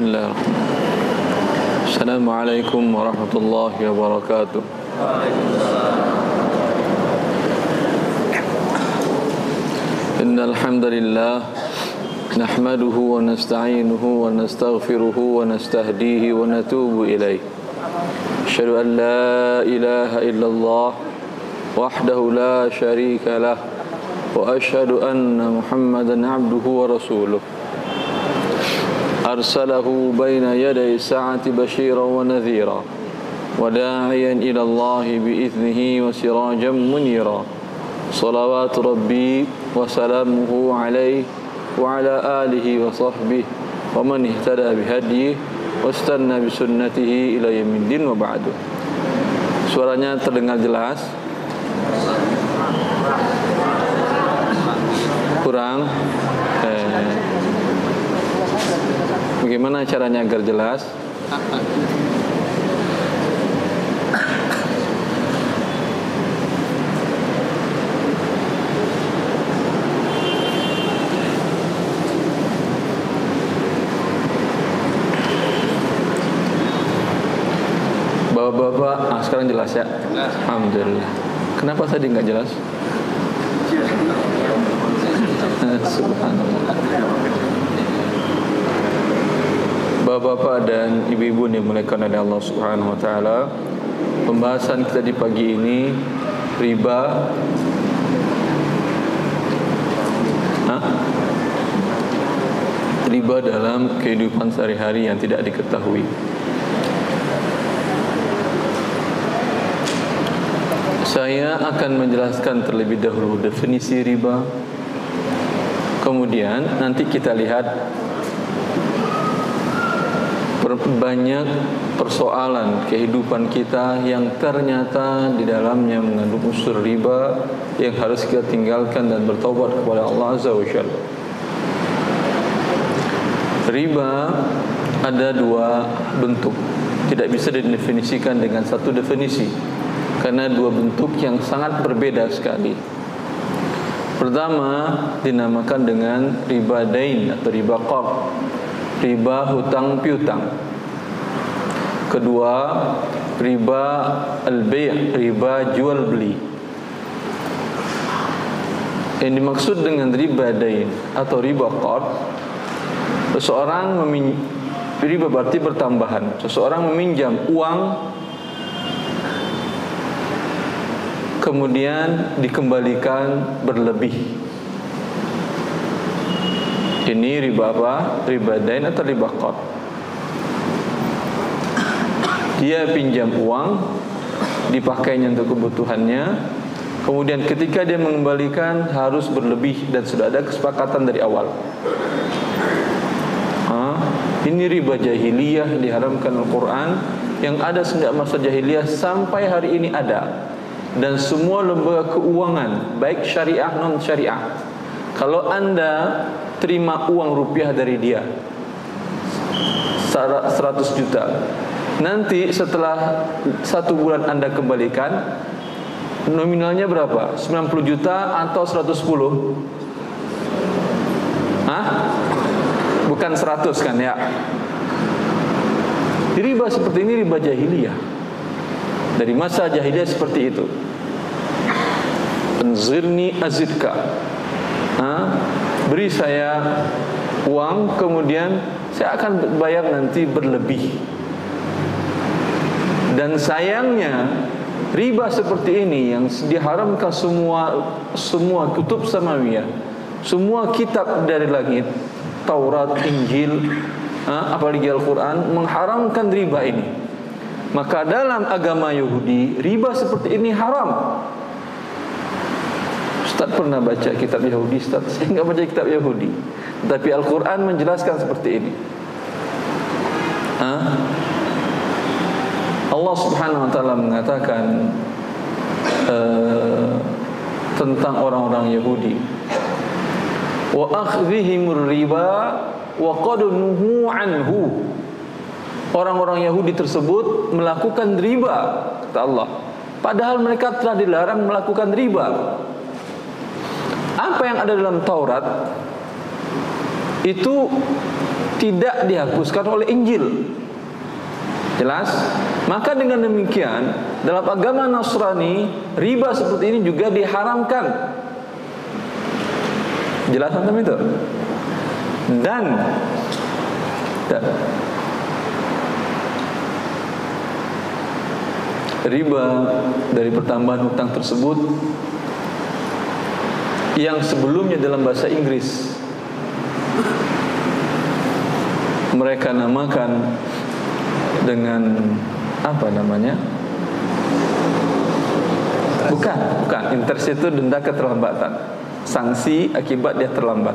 الله السلام عليكم ورحمة الله وبركاته. إن الحمد لله نحمده ونستعينه ونستغفره ونستهديه ونتوب إليه. أشهد أن لا إله إلا الله وحده لا شريك له وأشهد أن محمدا عبده ورسوله. أرسله بين يدي الساعة بشيرا ونذيرا وداعيا إلى الله بإذنه وسراجا منيرا صلوات ربي وسلامه عليه وعلى آله وصحبه ومن اهتدى بهديه واستنى بسنته إلى يوم الدين وبعد Suaranya terdengar jelas? Kurang? Bagaimana caranya agar jelas? Bapak-bapak, ah, sekarang jelas ya? Alhamdulillah. Kenapa tadi nggak jelas? Subhanallah. Bapak-bapak dan ibu-ibu yang dimuliakan oleh Allah Subhanahu wa taala, pembahasan kita di pagi ini riba Hah? riba dalam kehidupan sehari-hari yang tidak diketahui. Saya akan menjelaskan terlebih dahulu definisi riba. Kemudian nanti kita lihat banyak persoalan kehidupan kita yang ternyata di dalamnya mengandung unsur riba yang harus kita tinggalkan dan bertobat kepada Allah Azza wa Jalla. Riba ada dua bentuk, tidak bisa didefinisikan dengan satu definisi karena dua bentuk yang sangat berbeda sekali. Pertama dinamakan dengan riba dain atau riba qard, riba hutang piutang. Kedua, riba al-bay', riba jual beli. Yang dimaksud dengan riba dain atau riba qard, seseorang memin riba berarti bertambahan. Seseorang meminjam uang kemudian dikembalikan berlebih. Ini riba apa? Riba dain atau riba qad. Dia pinjam uang, dipakainya untuk kebutuhannya, kemudian ketika dia mengembalikan harus berlebih dan sudah ada kesepakatan dari awal. Ha? Ini riba jahiliyah diharamkan Al-Quran yang ada sejak masa jahiliyah sampai hari ini ada dan semua lembaga keuangan baik syariah non syariah kalau anda terima uang rupiah dari dia 100 juta nanti setelah satu bulan anda kembalikan nominalnya berapa 90 juta atau 110 Hah? bukan 100 kan ya riba seperti ini riba jahiliyah dari masa jahiliyah seperti itu. Anzirni azidka. Ha? Beri saya uang kemudian saya akan bayar nanti berlebih. Dan sayangnya riba seperti ini yang diharamkan semua semua kutub samawiyah, semua kitab dari langit, Taurat, Injil, apalagi Al-Quran mengharamkan riba ini. Maka dalam agama Yahudi riba seperti ini haram. Ustaz pernah baca kitab Yahudi Ustaz? Saya enggak baca kitab Yahudi. Tapi Al-Quran menjelaskan seperti ini. Ha? Allah subhanahu wa ta'ala mengatakan uh, Tentang orang-orang Yahudi Wa akhdhihimur riba Wa qadunuhu anhu. Orang-orang Yahudi tersebut melakukan riba kata Allah. Padahal mereka telah dilarang melakukan riba apa yang ada dalam Taurat itu tidak dihapuskan oleh Injil. Jelas? Maka dengan demikian dalam agama Nasrani riba seperti ini juga diharamkan. Jelas tentang itu? Dan riba dari pertambahan hutang tersebut yang sebelumnya dalam bahasa Inggris mereka namakan dengan apa namanya? Bukan, bukan. Interest itu denda keterlambatan. Sanksi akibat dia terlambat.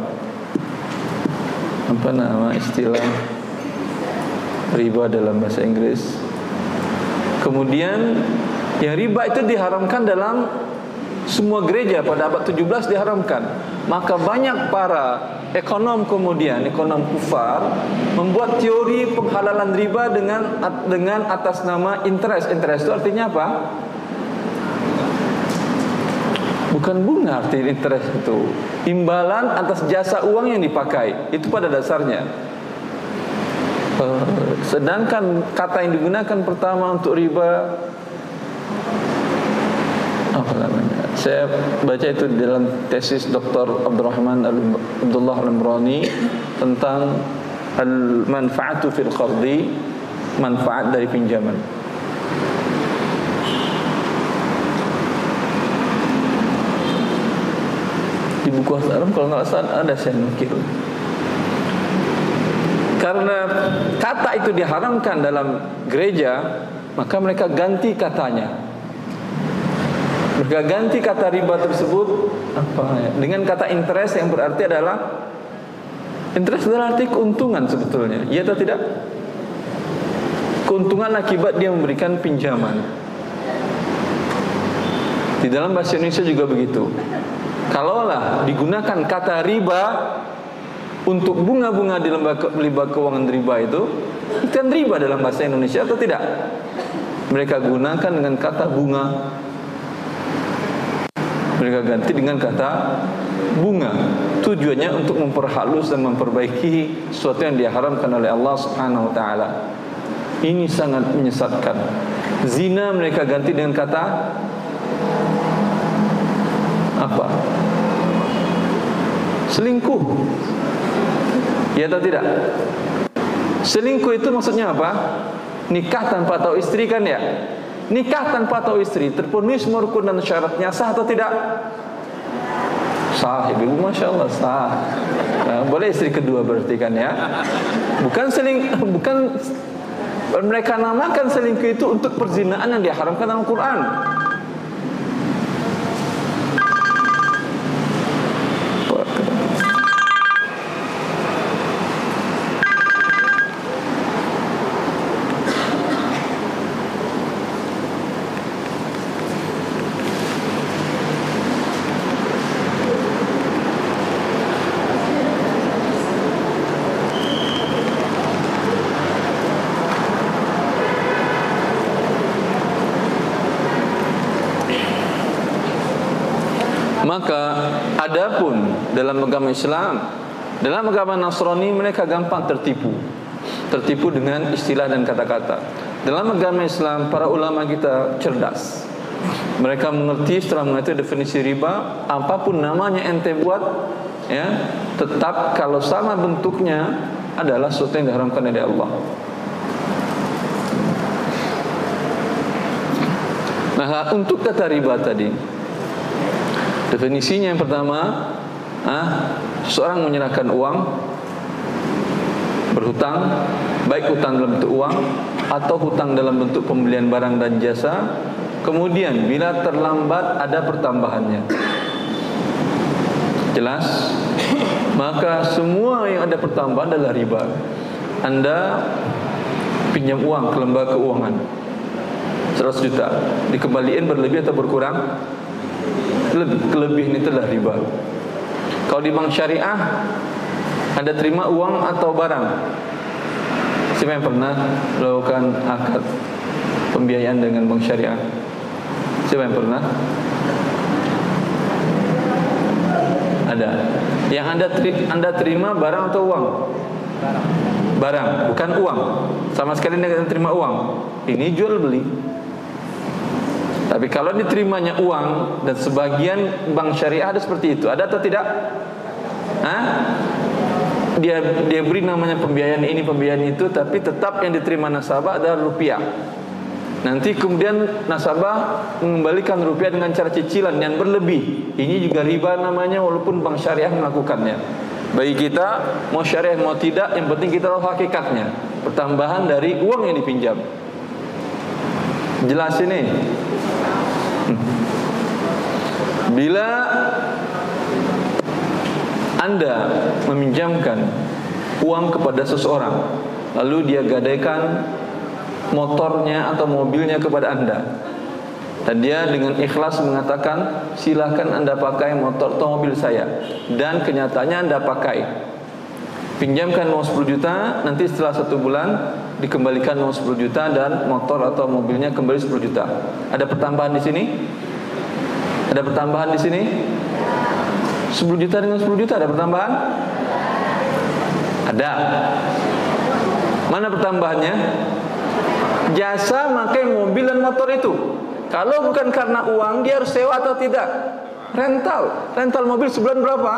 Apa nama istilah riba dalam bahasa Inggris? Kemudian yang riba itu diharamkan dalam semua gereja pada abad 17 diharamkan. Maka banyak para ekonom kemudian ekonom kufar membuat teori penghalalan riba dengan dengan atas nama interest. Interest itu artinya apa? Bukan bunga arti interest itu. Imbalan atas jasa uang yang dipakai. Itu pada dasarnya. Uh, sedangkan kata yang digunakan pertama untuk riba apa namanya? Saya baca itu dalam tesis Dr. Abdurrahman Abdullah Al-Imrani tentang al-manfaatu fil qardi, manfaat dari pinjaman. Di buku Asaram kalau nggak salah ada saya nukil. Karena kata itu diharamkan dalam gereja, maka mereka ganti katanya mereka ganti kata riba tersebut apa ya? Dengan kata interest yang berarti adalah interest adalah arti keuntungan sebetulnya. Iya atau tidak? Keuntungan akibat dia memberikan pinjaman. Di dalam bahasa Indonesia juga begitu. Kalaulah digunakan kata riba untuk bunga-bunga di lembaga, lembaga keuangan riba itu, itu kan riba dalam bahasa Indonesia atau tidak? Mereka gunakan dengan kata bunga mereka ganti dengan kata bunga. Tujuannya untuk memperhalus dan memperbaiki sesuatu yang diharamkan oleh Allah Subhanahu wa taala. Ini sangat menyesatkan. Zina mereka ganti dengan kata apa? Selingkuh. Ya atau tidak? Selingkuh itu maksudnya apa? Nikah tanpa tahu istri kan ya nikah tanpa tahu istri terpenuhi semua rukun dan syaratnya sah atau tidak? Sah, ibu masya Allah sah. Nah, boleh istri kedua berarti kan ya? Bukan seling, bukan mereka namakan selingkuh itu untuk perzinaan yang diharamkan dalam Quran. Maka adapun dalam agama Islam, dalam agama Nasrani mereka gampang tertipu. Tertipu dengan istilah dan kata-kata. Dalam agama Islam para ulama kita cerdas. Mereka mengerti setelah mengerti definisi riba, apa pun namanya ente buat ya, tetap kalau sama bentuknya adalah sesuatu yang diharamkan oleh Allah. Nah, untuk kata riba tadi, Definisinya yang pertama, ah, seorang menyerahkan uang berhutang, baik hutang dalam bentuk uang atau hutang dalam bentuk pembelian barang dan jasa. Kemudian bila terlambat ada pertambahannya. Jelas? Maka semua yang ada pertambahan adalah riba. Anda pinjam uang ke lembaga keuangan 100 juta, dikembalikan berlebih atau berkurang? Kelebihan itu adalah riba. Kalau di bank syariah Anda terima uang atau barang? Siapa yang pernah melakukan akad pembiayaan dengan bank syariah? Siapa yang pernah? Ada. Yang anda anda terima barang atau uang? Barang. Barang, bukan uang. Sama sekali anda terima uang. Ini jual beli. Tapi kalau diterimanya uang dan sebagian bank syariah ada seperti itu, ada atau tidak? Hah? Dia dia beri namanya pembiayaan ini, pembiayaan itu, tapi tetap yang diterima nasabah adalah rupiah. Nanti kemudian nasabah mengembalikan rupiah dengan cara cicilan yang berlebih. Ini juga riba namanya walaupun bank syariah melakukannya. Bagi kita mau syariah mau tidak, yang penting kita tahu hakikatnya. Pertambahan dari uang yang dipinjam. Jelas ini. Bila Anda meminjamkan uang kepada seseorang, lalu dia gadaikan motornya atau mobilnya kepada Anda. Dan dia dengan ikhlas mengatakan, silahkan Anda pakai motor atau mobil saya. Dan kenyataannya Anda pakai. Pinjamkan uang 10 juta, nanti setelah satu bulan dikembalikan uang 10 juta dan motor atau mobilnya kembali 10 juta. Ada pertambahan di sini? Ada pertambahan di sini? 10 juta dengan 10 juta ada pertambahan? Ada. Mana pertambahannya? jasa makai mobil dan motor itu. Kalau bukan karena uang, dia harus sewa atau tidak? Rental. Rental mobil sebulan berapa?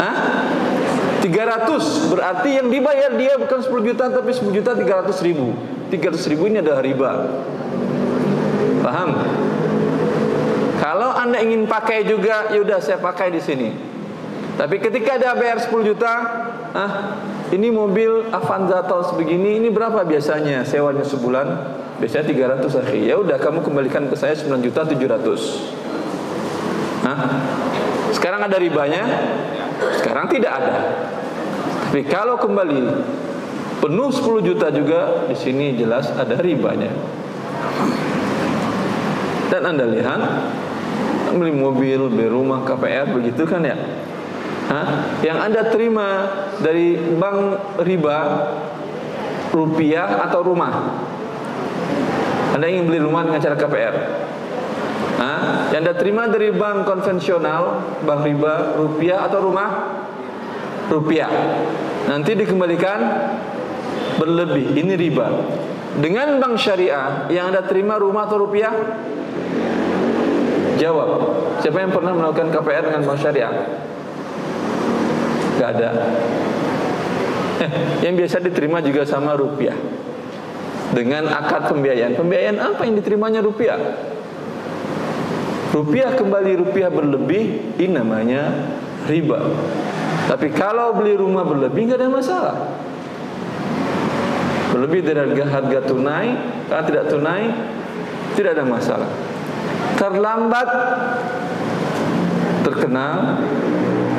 Hah? 300 berarti yang dibayar dia bukan 10 juta tapi 10 juta 300 ribu 300 ribu ini adalah riba paham? Kalau anda ingin pakai juga yaudah saya pakai di sini tapi ketika ada bayar 10 juta ah, ini mobil Avanza tahun sebegini, ini berapa biasanya sewanya sebulan? Biasanya 300 akhi. Ya udah kamu kembalikan ke saya 9 juta 700. Hah? Sekarang ada ribanya? Sekarang tidak ada. Tapi kalau kembali penuh 10 juta juga di sini jelas ada ribanya. Dan Anda lihat beli mobil, beli rumah, KPR begitu kan ya? Hah? Yang Anda terima dari bank riba rupiah atau rumah? Anda ingin beli rumah dengan cara KPR? Hah? Yang Anda terima dari bank konvensional, bank riba, rupiah atau rumah? Rupiah. Nanti dikembalikan berlebih. Ini riba. Dengan bank syariah yang Anda terima rumah atau rupiah? Jawab. Siapa yang pernah melakukan KPR dengan bank syariah? Gak ada. Yang biasa diterima juga sama rupiah. Dengan akad pembiayaan. Pembiayaan apa yang diterimanya rupiah? Rupiah kembali rupiah berlebih, ini namanya riba. Tapi kalau beli rumah berlebih nggak ada masalah. Berlebih dari harga, harga tunai, kalau tidak tunai tidak ada masalah. Terlambat terkena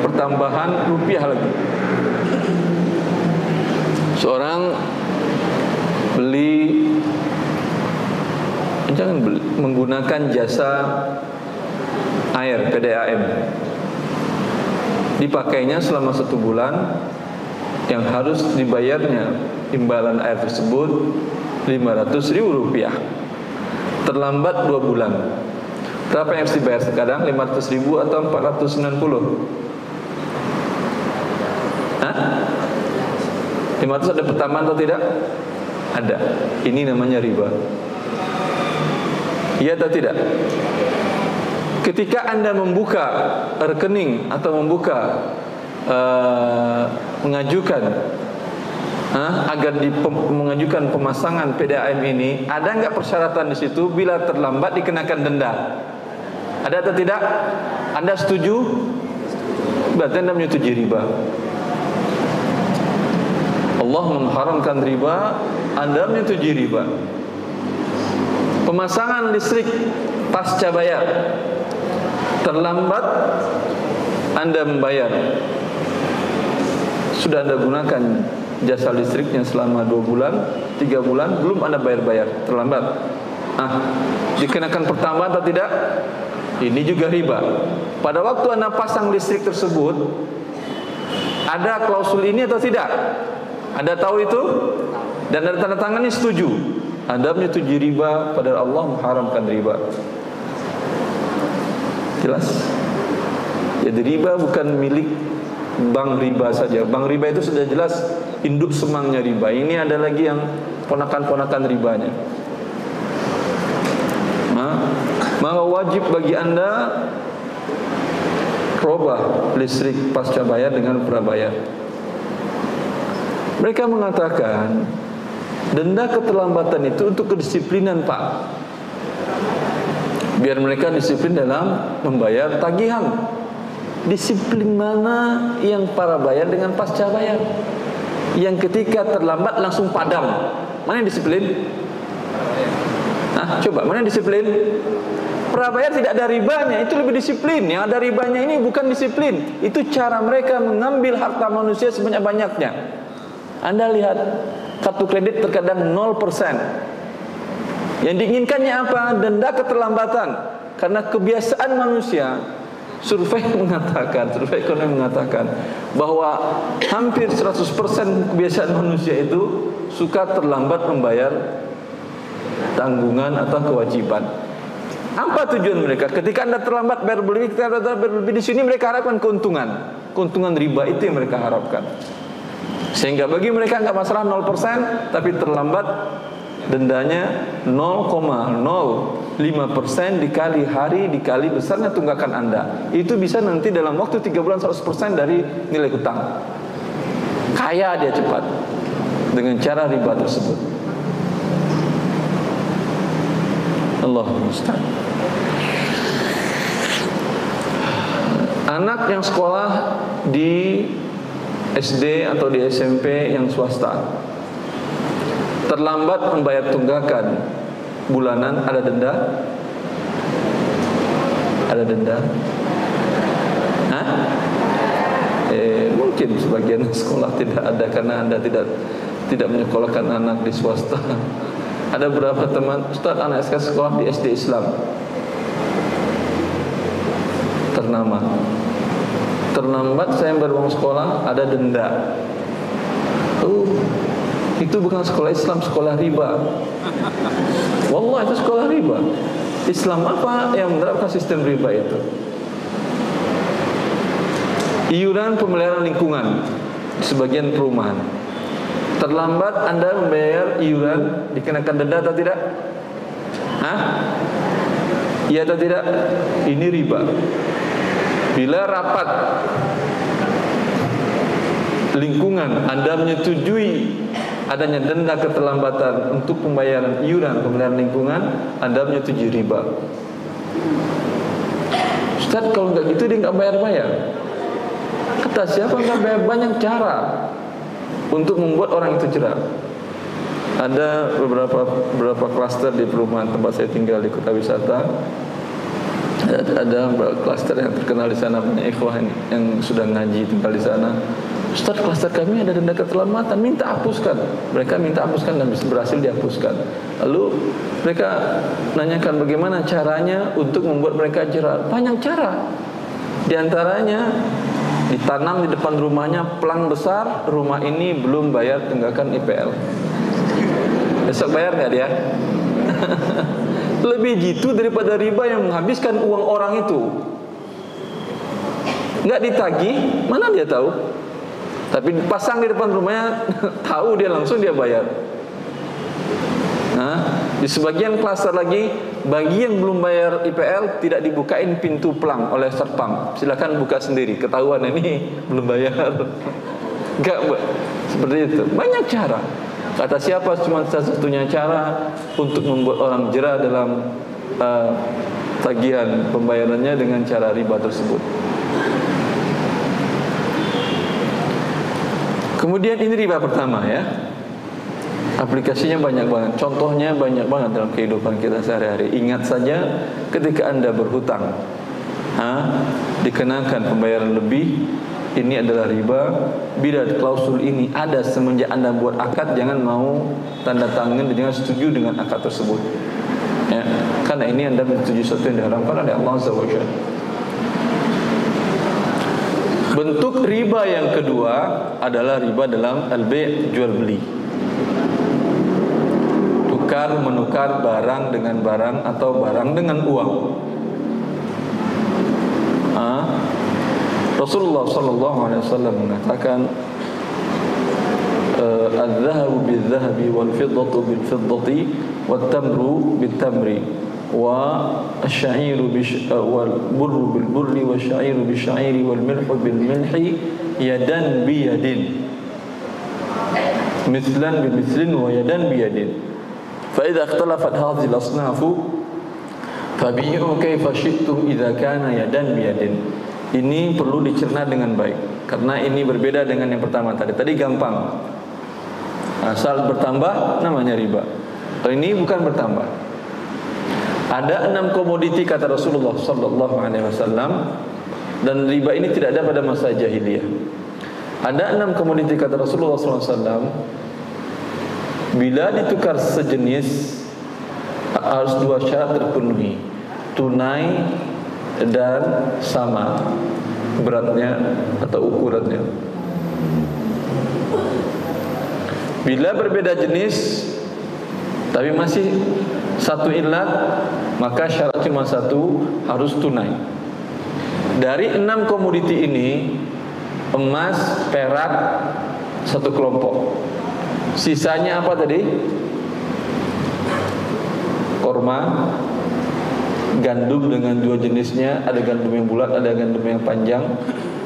pertambahan rupiah lagi. Seorang beli jangan beli, menggunakan jasa air PDAM dipakainya selama satu bulan yang harus dibayarnya imbalan air tersebut 500 ribu rupiah. Terlambat dua bulan berapa yang harus dibayar sekarang 500 ribu atau 490 Hah? 500 ada pertambahan atau tidak? Ada. Ini namanya riba. Iya atau tidak? Ketika Anda membuka rekening atau membuka uh, mengajukan uh, agar di, mengajukan pemasangan PDAM ini, ada nggak persyaratan di situ bila terlambat dikenakan denda? Ada atau tidak? Anda setuju? Berarti Anda menyetujui riba. Allah mengharamkan riba, Anda menyetujui riba. Pemasangan listrik pasca bayar terlambat Anda membayar. Sudah Anda gunakan jasa listriknya selama dua bulan, tiga bulan, belum Anda bayar-bayar, terlambat. Ah, dikenakan pertambahan atau tidak? Ini juga riba. Pada waktu Anda pasang listrik tersebut, ada klausul ini atau tidak? Anda tahu itu? Dan ada tanda tangannya setuju. Anda menyetujui riba pada Allah mengharamkan riba. Jelas? Jadi riba bukan milik bank riba saja. Bank riba itu sudah jelas induk semangnya riba. Ini ada lagi yang ponakan-ponakan ribanya. Maka wajib bagi anda robah listrik pasca bayar dengan prabayar. Mereka mengatakan denda keterlambatan itu untuk kedisiplinan pak. Biar mereka disiplin dalam membayar tagihan. Disiplin mana yang para bayar dengan pasca bayar? Yang ketika terlambat langsung padam. Mana yang disiplin? Nah, coba mana yang disiplin? Prabayar tidak ada ribanya, itu lebih disiplin. Yang ada ribanya ini bukan disiplin. Itu cara mereka mengambil harta manusia sebanyak-banyaknya. Anda lihat kartu kredit terkadang 0%. Yang diinginkannya apa? Denda keterlambatan. Karena kebiasaan manusia Survei mengatakan, survei ekonomi mengatakan bahwa hampir 100% kebiasaan manusia itu suka terlambat membayar tanggungan atau kewajiban. Apa tujuan mereka? Ketika Anda terlambat bayar berlebih, ketika Anda berlebih di sini mereka harapkan keuntungan. Keuntungan riba itu yang mereka harapkan. Sehingga bagi mereka nggak masalah 0%, tapi terlambat dendanya 0,05% dikali hari dikali besarnya tunggakan Anda. Itu bisa nanti dalam waktu 3 bulan 100% dari nilai hutang. Kaya dia cepat dengan cara riba tersebut. Allah. Anak yang sekolah di SD atau di SMP yang swasta. Terlambat membayar tunggakan. Bulanan ada denda? Ada denda? Hah? Eh, mungkin sebagian sekolah tidak ada karena anda tidak tidak menyekolahkan anak di swasta ada beberapa teman Ustaz anak SK sekolah di SD Islam ternama terlambat saya bayar uang sekolah ada denda oh itu bukan sekolah Islam, sekolah riba. Wallah itu sekolah riba. Islam apa yang menerapkan sistem riba itu? Iuran pemeliharaan lingkungan sebagian perumahan. Terlambat Anda membayar iuran dikenakan denda atau tidak? Hah? Iya atau tidak? Ini riba. Bila rapat lingkungan Anda menyetujui adanya denda keterlambatan untuk pembayaran iuran pemeliharaan lingkungan, Anda menyetujui riba. Ustaz kalau nggak gitu dia nggak bayar-bayar. Kata siapa nggak bayar banyak cara untuk membuat orang itu cerah. Ada beberapa beberapa klaster di perumahan tempat saya tinggal di kota wisata. Ada klaster yang terkenal di sana banyak ikhwah yang sudah ngaji tinggal di sana. Ustaz klaster kami ada denda keterlambatan minta hapuskan. Mereka minta hapuskan dan berhasil dihapuskan. Lalu mereka nanyakan bagaimana caranya untuk membuat mereka jerah banyak cara. Di antaranya ditanam di depan rumahnya pelang besar rumah ini belum bayar tunggakan IPL besok bayar nggak dia? Lebih jitu daripada riba yang menghabiskan uang orang itu. Nggak ditagih mana dia tahu? Tapi pasang di depan rumahnya tahu dia langsung dia bayar. Nah, di sebagian klaster lagi bagi yang belum bayar IPL tidak dibukain pintu pelang oleh serpam. Silakan buka sendiri. Ketahuan ini belum bayar. Enggak, seperti itu. Banyak cara. Kata siapa cuma satu-satunya cara untuk membuat orang jerah dalam uh, tagihan pembayarannya dengan cara riba tersebut. Kemudian ini riba pertama ya. Aplikasinya banyak banget, contohnya banyak banget dalam kehidupan kita sehari-hari. Ingat saja ketika Anda berhutang, ha, dikenakan pembayaran lebih, ini adalah riba. Bila klausul ini ada semenjak Anda buat akad, jangan mau tanda tangan dan jangan setuju dengan akad tersebut. Ya, karena ini Anda menyetujui sesuatu yang diharamkan oleh Allah wa Bentuk riba yang kedua adalah riba dalam al-bay' jual beli tukar menukar barang dengan barang atau barang dengan uang. Ah, Rasulullah Shallallahu Alaihi Wasallam mengatakan e, "Al-Zahab bil-Zahab, wal-fiddatu bil-fiddati wal-tamru bil-tamri wal-Shayir e, wal-burru bil-Bur, wal-Shayir bil-Shayir, wal-milhu bil-milhi yadan biyadin. Mislan bimitslin wa yadan biyadin. فإذا اختلفت هذه الأصناف فبيعوا كيف شئتم إذا كان يدا بيد ini perlu dicerna dengan baik karena ini berbeda dengan yang pertama tadi tadi gampang asal bertambah namanya riba ini bukan bertambah ada enam komoditi kata Rasulullah Sallallahu Alaihi Wasallam dan riba ini tidak ada pada masa jahiliyah ada enam komoditi kata Rasulullah SAW bila ditukar sejenis harus dua syarat terpenuhi tunai dan sama beratnya atau ukurannya. Bila berbeda jenis tapi masih satu ilat maka syarat cuma satu harus tunai. Dari enam komoditi ini emas, perak satu kelompok. Sisanya apa tadi? Korma, gandum dengan dua jenisnya, ada gandum yang bulat, ada gandum yang panjang.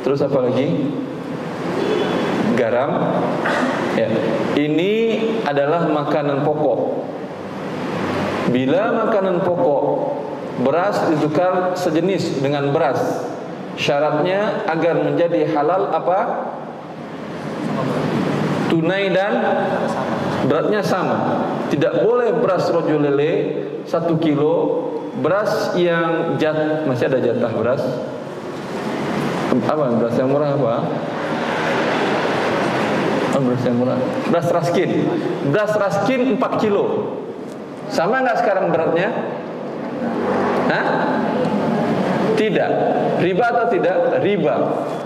Terus apa lagi? Garam. Ya. Ini adalah makanan pokok. Bila makanan pokok beras ditukar sejenis dengan beras, syaratnya agar menjadi halal apa? Tunai dan beratnya sama. Tidak boleh beras rojo lele satu kilo beras yang jat masih ada jatah beras. Apa beras yang murah apa? Oh, beras yang murah? Beras raskin. Beras raskin 4 kilo. Sama nggak sekarang beratnya? Hah? Tidak riba atau tidak riba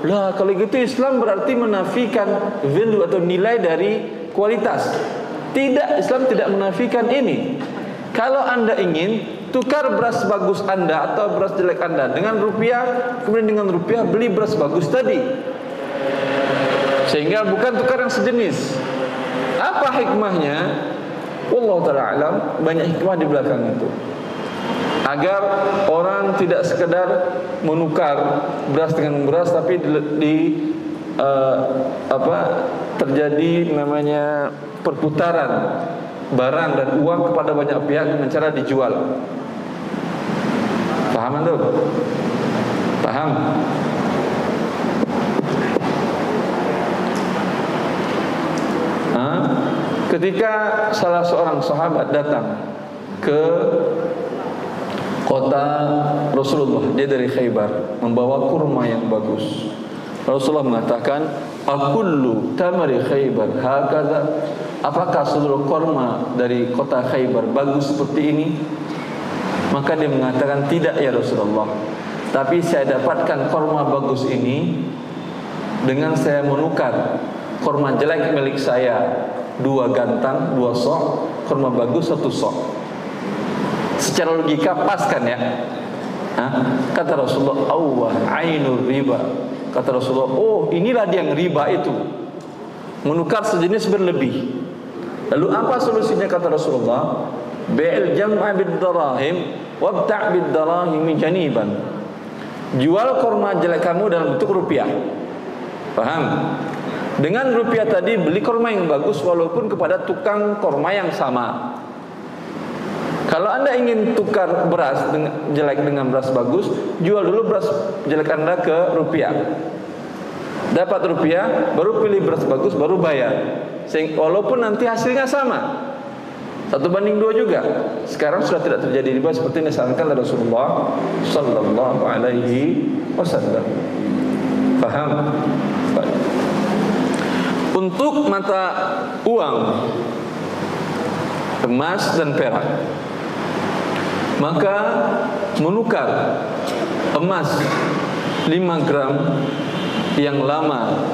lah kalau gitu Islam berarti menafikan value atau nilai dari kualitas tidak Islam tidak menafikan ini kalau anda ingin tukar beras bagus Anda atau beras jelek Anda dengan rupiah, kemudian dengan rupiah beli beras bagus tadi. Sehingga bukan tukar yang sejenis. Apa hikmahnya? Allah taala alam, banyak hikmah di belakang itu. Agar orang tidak sekedar menukar beras dengan beras tapi di, di uh, apa terjadi namanya perputaran barang dan uang kepada banyak pihak dengan cara dijual. Paham itu? Paham? Ha? Ketika salah seorang sahabat datang ke kota Rasulullah, dia dari Khaybar, membawa kurma yang bagus. Rasulullah mengatakan, "Akullu tamari Khaybar hakadha?" Apakah seluruh kurma dari kota Khaybar bagus seperti ini? Maka dia mengatakan tidak ya Rasulullah Tapi saya dapatkan korma bagus ini Dengan saya menukar Korma jelek milik saya Dua gantang, dua sok Korma bagus, satu sok Secara logika pas kan ya Hah? Kata Rasulullah Allah ainul riba Kata Rasulullah Oh inilah dia yang riba itu Menukar sejenis berlebih Lalu apa solusinya kata Rasulullah Bi'il jam'a bid-darahim wabta' bid-darahim janiban. Jual kurma jelek kamu dalam bentuk rupiah. Paham? Dengan rupiah tadi beli kurma yang bagus walaupun kepada tukang kurma yang sama. Kalau anda ingin tukar beras dengan, jelek dengan beras bagus, jual dulu beras jelek anda ke rupiah. Dapat rupiah, baru pilih beras bagus, baru bayar. Sehingga, walaupun nanti hasilnya sama, satu banding dua juga. Sekarang sudah tidak terjadi riba seperti yang disarankan oleh Rasulullah Sallallahu Alaihi Wasallam. Faham? Untuk mata uang emas dan perak, maka menukar emas 5 gram yang lama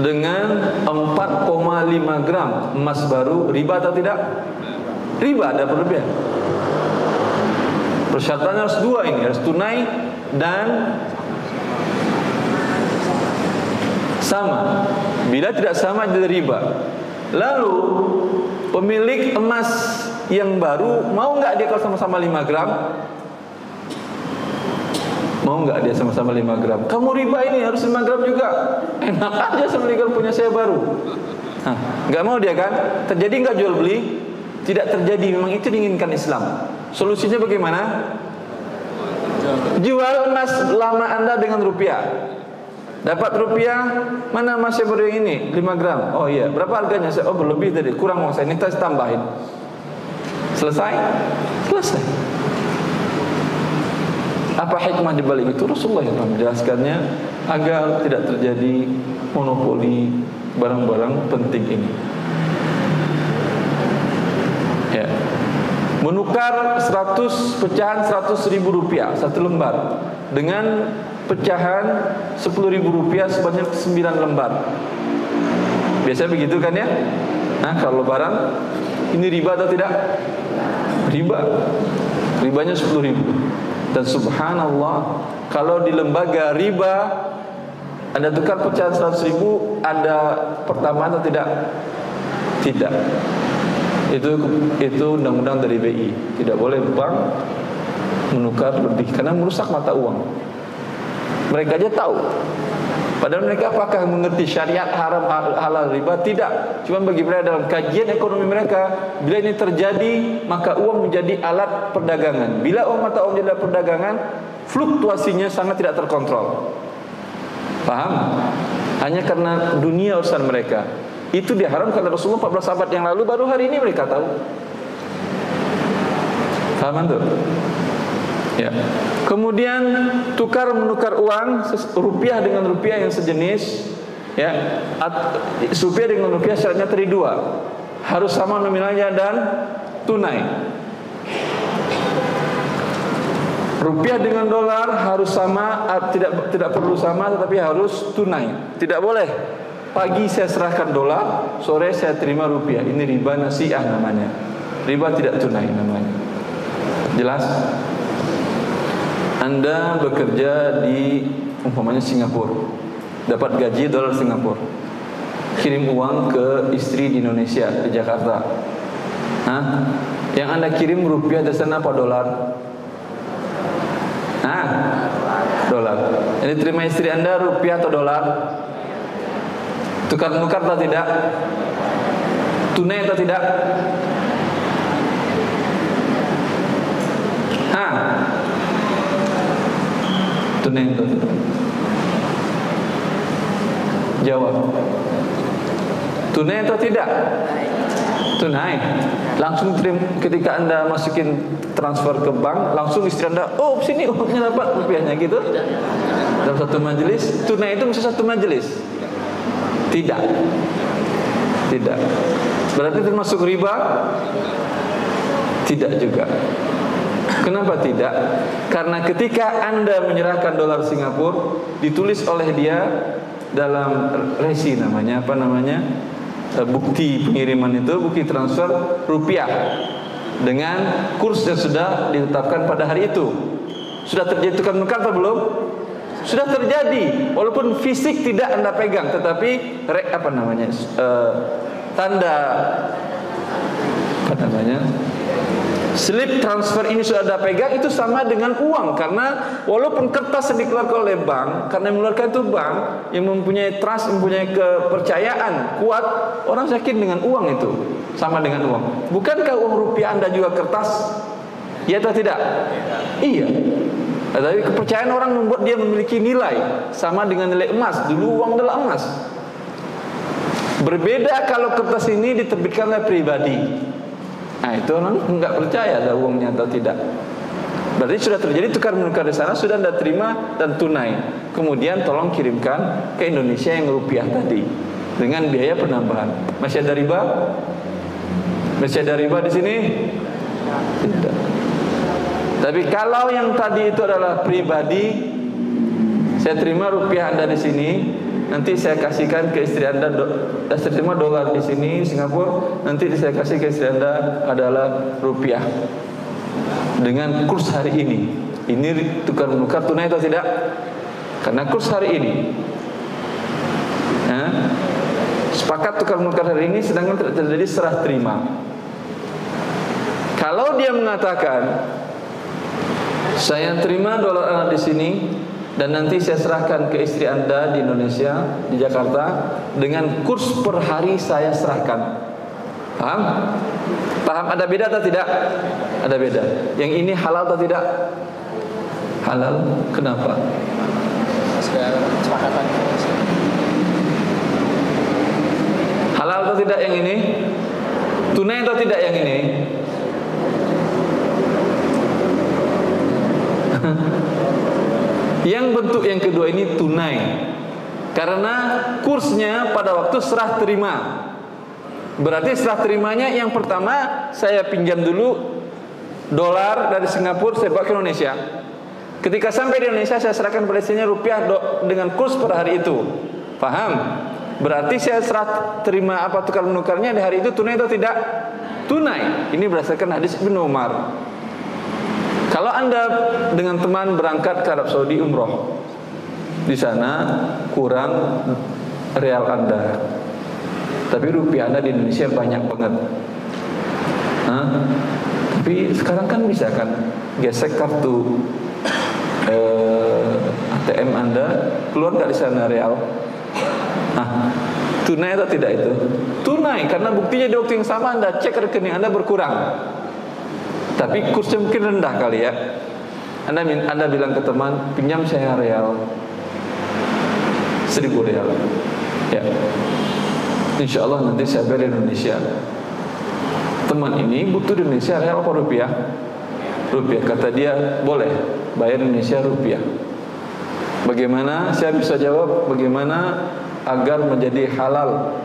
dengan 4,5 gram emas baru riba atau tidak? riba ada berlebihan. Persyaratannya harus dua ini, harus tunai dan Sama. Bila tidak sama jadi riba. Lalu pemilik emas yang baru mau nggak dia kalau sama-sama 5 gram? Mau nggak dia sama-sama 5 gram? Kamu riba ini harus 5 gram juga. Enak aja sama gram punya saya baru. Hah, nggak mau dia kan? Terjadi nggak jual beli? Tidak terjadi. Memang itu diinginkan Islam. Solusinya bagaimana? Jual emas lama anda dengan rupiah. Dapat rupiah, mana masih baru yang ini? 5 gram. Oh iya, berapa harganya? Oh berlebih tadi, kurang uang saya. Ini tambahin. Selesai? Selesai. Apa hikmah di balik itu? Rasulullah yang menjelaskannya agar tidak terjadi monopoli barang-barang penting ini. Ya. Menukar 100 pecahan 100 ribu rupiah satu lembar dengan pecahan 10 ribu rupiah sebanyak 9 lembar. Biasa begitu kan ya? Nah kalau lebaran ini riba atau tidak? Riba. Ribanya 10 ribu. Dan subhanallah kalau di lembaga riba anda tukar pecahan 100 ribu ada pertama atau tidak? Tidak. Itu itu undang-undang dari BI. Tidak boleh bank menukar lebih karena merusak mata uang. Mereka aja tahu. Padahal mereka apakah mengerti syariat haram halal riba? Tidak. Cuma bagi mereka dalam kajian ekonomi mereka, bila ini terjadi, maka uang menjadi alat perdagangan. Bila uang mata uang jadi alat perdagangan, fluktuasinya sangat tidak terkontrol. Paham? Hanya karena dunia urusan mereka. Itu diharamkan oleh Rasulullah 14 abad yang lalu, baru hari ini mereka tahu. Paham tuh? Ya. Kemudian tukar menukar uang rupiah dengan rupiah yang sejenis, ya. rupiah dengan rupiah syaratnya tadi dua, harus sama nominalnya dan tunai. Rupiah dengan dolar harus sama, tidak tidak perlu sama, tetapi harus tunai. Tidak boleh. Pagi saya serahkan dolar, sore saya terima rupiah. Ini riba nasiah namanya. Riba tidak tunai namanya. Jelas? Anda bekerja di umpamanya Singapura, dapat gaji dolar Singapura, kirim uang ke istri di Indonesia di Jakarta. Hah? Yang Anda kirim rupiah dari sana apa dolar? Nah, dolar. Jadi terima istri Anda rupiah atau dolar? Tukar-tukar atau tidak? Tunai atau tidak? Hah? Tunai tidak? Jawab. Tunai atau tidak? Tunai. Langsung ketika anda masukin transfer ke bank, langsung istri anda, oh sini uangnya dapat rupiahnya gitu. Dalam satu majelis, tunai itu mesti satu majelis. Tidak. Tidak. Berarti termasuk riba? Tidak juga. Kenapa tidak? Karena ketika Anda menyerahkan dolar Singapura ditulis oleh dia dalam resi namanya apa namanya? Eh, bukti pengiriman itu, bukti transfer rupiah dengan kurs yang sudah ditetapkan pada hari itu. Sudah terjadi tukar menukar atau belum? Sudah terjadi, walaupun fisik tidak anda pegang, tetapi re, apa namanya uh, tanda apa namanya slip transfer ini sudah ada pegang itu sama dengan uang. Karena walaupun kertas yang dikeluarkan oleh bank karena yang mengeluarkan itu bank yang mempunyai trust mempunyai kepercayaan kuat orang yakin dengan uang itu. Sama dengan uang. Bukankah uang rupiah anda juga kertas? Ya atau tidak? Iya. Tapi kepercayaan orang membuat dia memiliki nilai. Sama dengan nilai emas. Dulu uang adalah emas. Berbeda kalau kertas ini diterbitkan oleh pribadi Nah itu orang nggak percaya ada uangnya atau tidak. Berarti sudah terjadi tukar menukar di sana sudah anda terima dan tunai. Kemudian tolong kirimkan ke Indonesia yang rupiah tadi dengan biaya penambahan. Masih ada riba? Masih ada riba di sini? Tidak. Tapi kalau yang tadi itu adalah pribadi, saya terima rupiah anda di sini, nanti saya kasihkan ke istri anda saya terima dolar di sini Singapura. Nanti saya kasih ke istri anda adalah rupiah. Dengan kurs hari ini. Ini tukar menukar tunai atau tidak? Karena kurs hari ini. Hah? Sepakat tukar menukar hari ini sedangkan terjadi serah terima. Kalau dia mengatakan saya terima dolar di sini dan nanti saya serahkan ke istri anda di Indonesia di Jakarta. Dengan kurs per hari saya serahkan. Paham? Paham ada beda atau tidak? Ada beda. Yang ini halal atau tidak? Halal. Kenapa? Halal atau tidak yang ini? Tunai atau tidak yang ini Yang bentuk yang kedua ini tunai. Karena kursnya pada waktu serah terima. Berarti serah terimanya yang pertama saya pinjam dulu dolar dari Singapura saya bawa ke Indonesia. Ketika sampai di Indonesia saya serahkan pada rupiah dengan kurs per hari itu. Paham? Berarti saya serah terima apa tukar menukarnya di hari itu tunai atau tidak? Tunai. Ini berdasarkan hadis Ibnu Umar. Kalau Anda dengan teman berangkat ke Arab Saudi umroh, di sana kurang real Anda. Tapi rupiah Anda di Indonesia banyak banget. Hah? Tapi sekarang kan bisa kan gesek kartu eh, ATM Anda keluar nggak di sana real? Nah, tunai atau tidak itu? Tunai karena buktinya di waktu yang sama Anda cek rekening Anda berkurang. Tapi kursnya mungkin rendah kali ya. Anda Anda bilang ke teman, pinjam saya real seribu real. Ya. Insya Allah nanti saya bayar Indonesia. Teman ini butuh di Indonesia real apa rupiah? Rupiah. Kata dia boleh bayar Indonesia rupiah. Bagaimana? Saya bisa jawab bagaimana agar menjadi halal.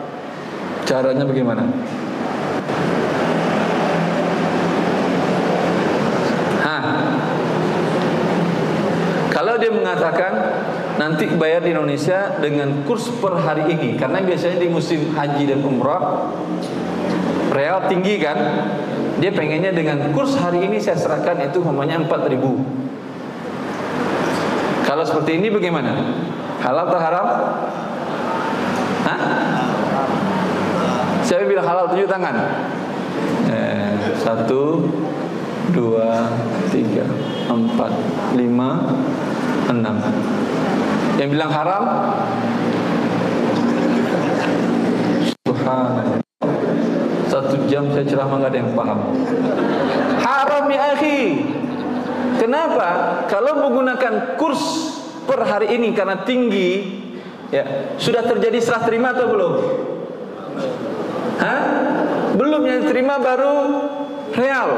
Caranya bagaimana? Dia mengatakan nanti bayar di Indonesia dengan kurs per hari ini. Karena biasanya di musim haji dan umrah real tinggi kan? Dia pengennya dengan kurs hari ini saya serahkan itu namanya 4000 kalau seperti ini bagaimana? Halal atau haram? Hah? siapa bilang halal tunjuk tangan. Eh, satu dua tiga empat lima enam yang bilang haram? Satu jam saya ceramah nggak ada yang paham. Haram ya akhi. Kenapa? Kalau menggunakan kurs per hari ini karena tinggi ya sudah terjadi serah terima atau belum? Hah? belum yang terima baru real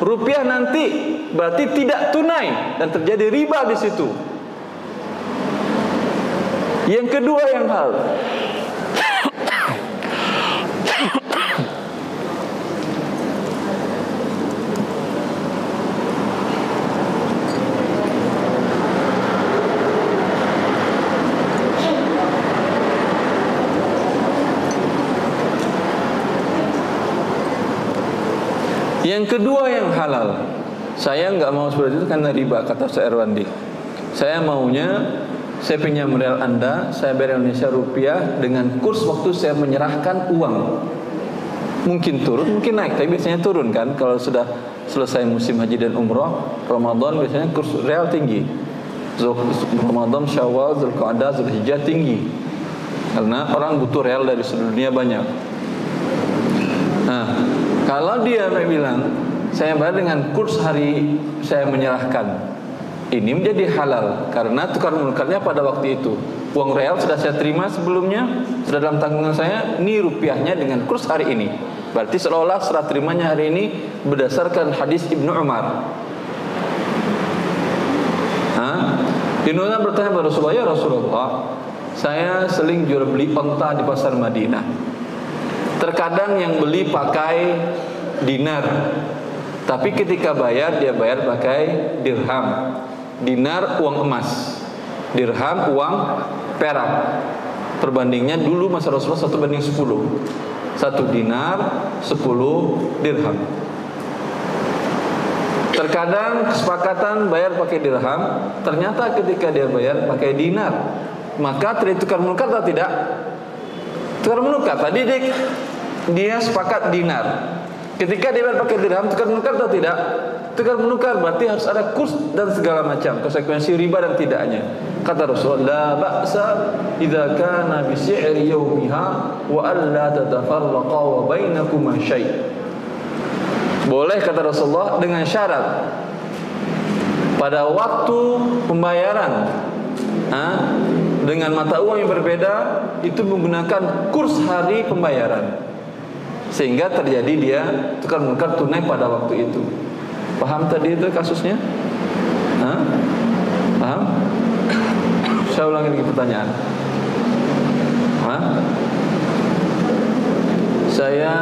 rupiah nanti berarti tidak tunai dan terjadi riba di situ. Yang kedua yang hal Yang kedua yang halal. Saya nggak mau seperti itu karena riba kata saya Erwandi. Saya maunya saya pinjam real Anda, saya bayar Indonesia rupiah dengan kurs waktu saya menyerahkan uang. Mungkin turun, mungkin naik, tapi biasanya turun kan kalau sudah selesai musim haji dan umroh, Ramadan biasanya kurs real tinggi. Ramadan, Syawal, Zulqa'dah, Zulhijjah tinggi. Karena orang butuh real dari seluruh dunia banyak. Nah, kalau dia bilang saya bayar dengan kurs hari saya menyerahkan, ini menjadi halal karena tukar menukarnya pada waktu itu. Uang real sudah saya terima sebelumnya, sudah dalam tanggungan saya, ini rupiahnya dengan kurs hari ini. Berarti seolah-olah serah terimanya hari ini berdasarkan hadis Ibnu Umar. Umar bertanya kepada Rasulullah, ya Rasulullah, saya seling jual beli onta di pasar Madinah. Terkadang yang beli pakai dinar, tapi ketika bayar dia bayar pakai dirham. Dinar uang emas, dirham uang perak. Perbandingnya dulu masa Rasulullah satu banding sepuluh. Satu dinar, sepuluh dirham. Terkadang kesepakatan bayar pakai dirham, ternyata ketika dia bayar pakai dinar, maka tertukar menukar atau tidak? Tukar menukar tadi dia, dia sepakat dinar. Ketika dia pakai dirham tukar menukar atau tidak? Tukar menukar berarti harus ada kurs dan segala macam konsekuensi riba dan tidaknya. Kata Rasul, la ba'sa idza kana bi si'ri yawmiha wa alla tatafarraqa wa syai'. Boleh kata Rasulullah dengan syarat pada waktu pembayaran ha, dengan mata uang yang berbeda itu menggunakan kurs hari pembayaran. Sehingga terjadi dia tukar menukar tunai pada waktu itu. Paham tadi itu kasusnya? Ha? paham? Saya ulangi lagi pertanyaan. Ha? saya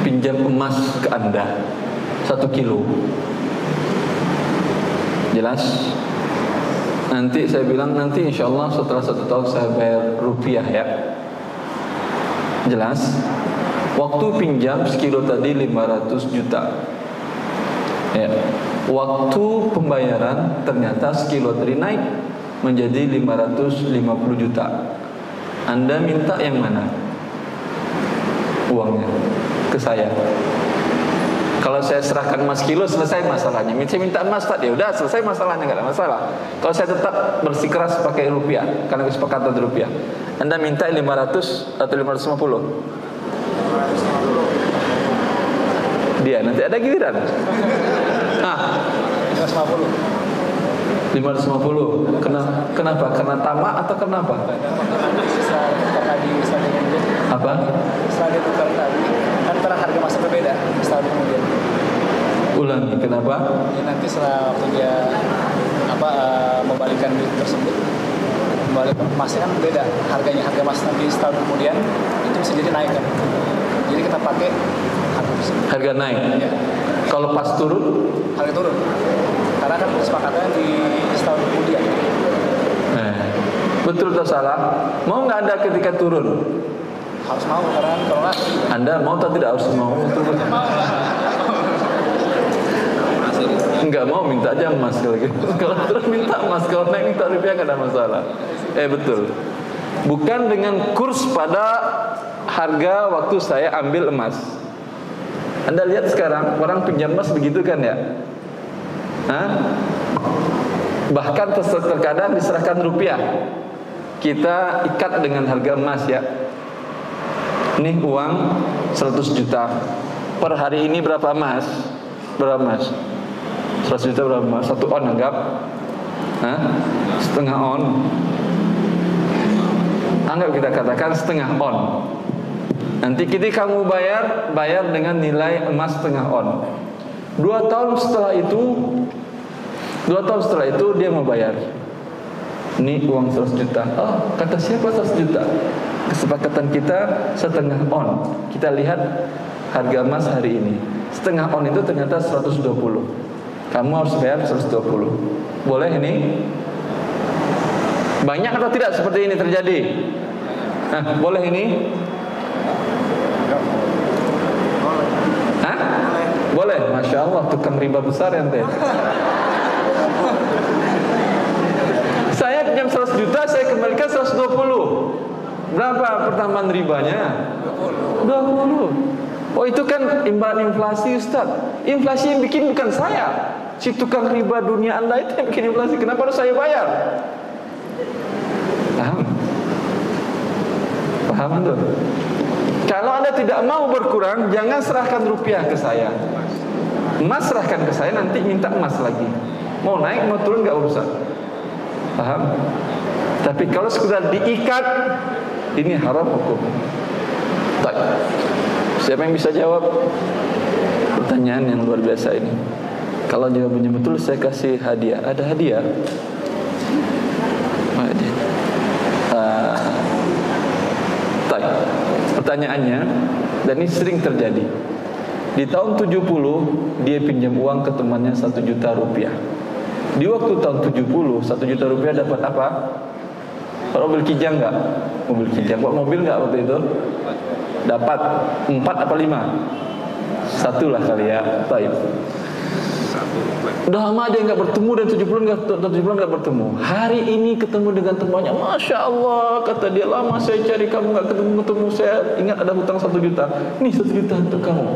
pinjam emas ke anda. Satu kilo. Jelas nanti saya bilang nanti insya Allah setelah satu tahun saya bayar rupiah ya. Jelas? Waktu pinjam sekilo tadi 500 juta. Ya. Waktu pembayaran ternyata sekilo tadi naik menjadi 550 juta. Anda minta yang mana? Uangnya. Ke saya kalau saya serahkan emas kilo selesai masalahnya. Saya minta emas tak dia udah selesai masalahnya nggak ada masalah. Kalau saya tetap bersikeras pakai rupiah karena kesepakatan rupiah. Anda minta 500 atau 550? Dia nanti ada giliran. Ah. 550. 550. Kenapa? Kenapa? Karena tamak atau kenapa? Apa? Setelah dia tukar tadi, antara harga masa berbeda setahun kemudian. Ulangi, kenapa? Ya, nanti setelah waktu dia apa uh, membalikan duit tersebut, membalikan emasnya kan beda harganya harga emas nanti setahun kemudian itu bisa jadi naik kan. Jadi kita pakai harga tersebut. Harga naik. Ya. Kalau pas turun, harga turun. Karena kan kesepakatannya di setahun kemudian. eh, betul atau salah? Mau nggak ada ketika turun? Harus mau karena kalau nggak Anda mau atau tidak harus mau? Enggak mau minta aja emas kalau gitu. Kalau terus minta emas, kalau naik minta rupiah nggak ada masalah. Eh betul. Bukan dengan kurs pada harga waktu saya ambil emas. Anda lihat sekarang orang pinjam emas begitu kan ya? Hah? Bahkan ter- terkadang diserahkan rupiah. Kita ikat dengan harga emas ya. Ini uang 100 juta. Per hari ini berapa emas? Berapa emas? 100 juta berapa? Satu on anggap. Hah? Setengah on. Anggap kita katakan setengah on. Nanti kita kamu bayar, bayar dengan nilai emas setengah on. Dua tahun setelah itu, dua tahun setelah itu dia mau bayar. Ini uang 100 juta. Oh, kata siapa 100 juta? Kesepakatan kita setengah on. Kita lihat harga emas hari ini. Setengah on itu ternyata 120. Kamu harus bayar 120. Boleh ini? Banyak atau tidak seperti ini terjadi? Nah, boleh ini? Hah? Boleh, masya Allah tukang riba besar ya ente. Saya pinjam 100 juta, saya kembalikan 120. Berapa pertambahan ribanya? 20. Oh itu kan imbalan inflasi Ustaz. Inflasi yang bikin bukan saya. Si tukang riba dunia anda itu yang bikin inflasi. Kenapa harus saya bayar? Paham? Paham tuh? Kalau anda tidak mau berkurang, jangan serahkan rupiah ke saya. Emas serahkan ke saya, nanti minta emas lagi. Mau naik, mau turun nggak urusan. Paham? Tapi kalau sekedar diikat, ini haram hukum. Tak. Siapa yang bisa jawab pertanyaan yang luar biasa ini? Kalau jawabannya betul, saya kasih hadiah. Ada hadiah? Tak. Pertanyaannya, dan ini sering terjadi. Di tahun 70 dia pinjam uang ke temannya 1 juta rupiah. Di waktu tahun 70 1 juta rupiah dapat apa? Mobil kijang nggak? Mobil kijang. Buat mobil nggak waktu itu? Dapat empat apa lima? Satu lah kali ya. Taib. Udah lama dia nggak bertemu dan tujuh bulan nggak tujuh bulan nggak bertemu. Hari ini ketemu dengan temannya, masya Allah kata dia lama saya cari kamu nggak ketemu ketemu saya ingat ada hutang satu juta. Nih satu juta untuk kamu.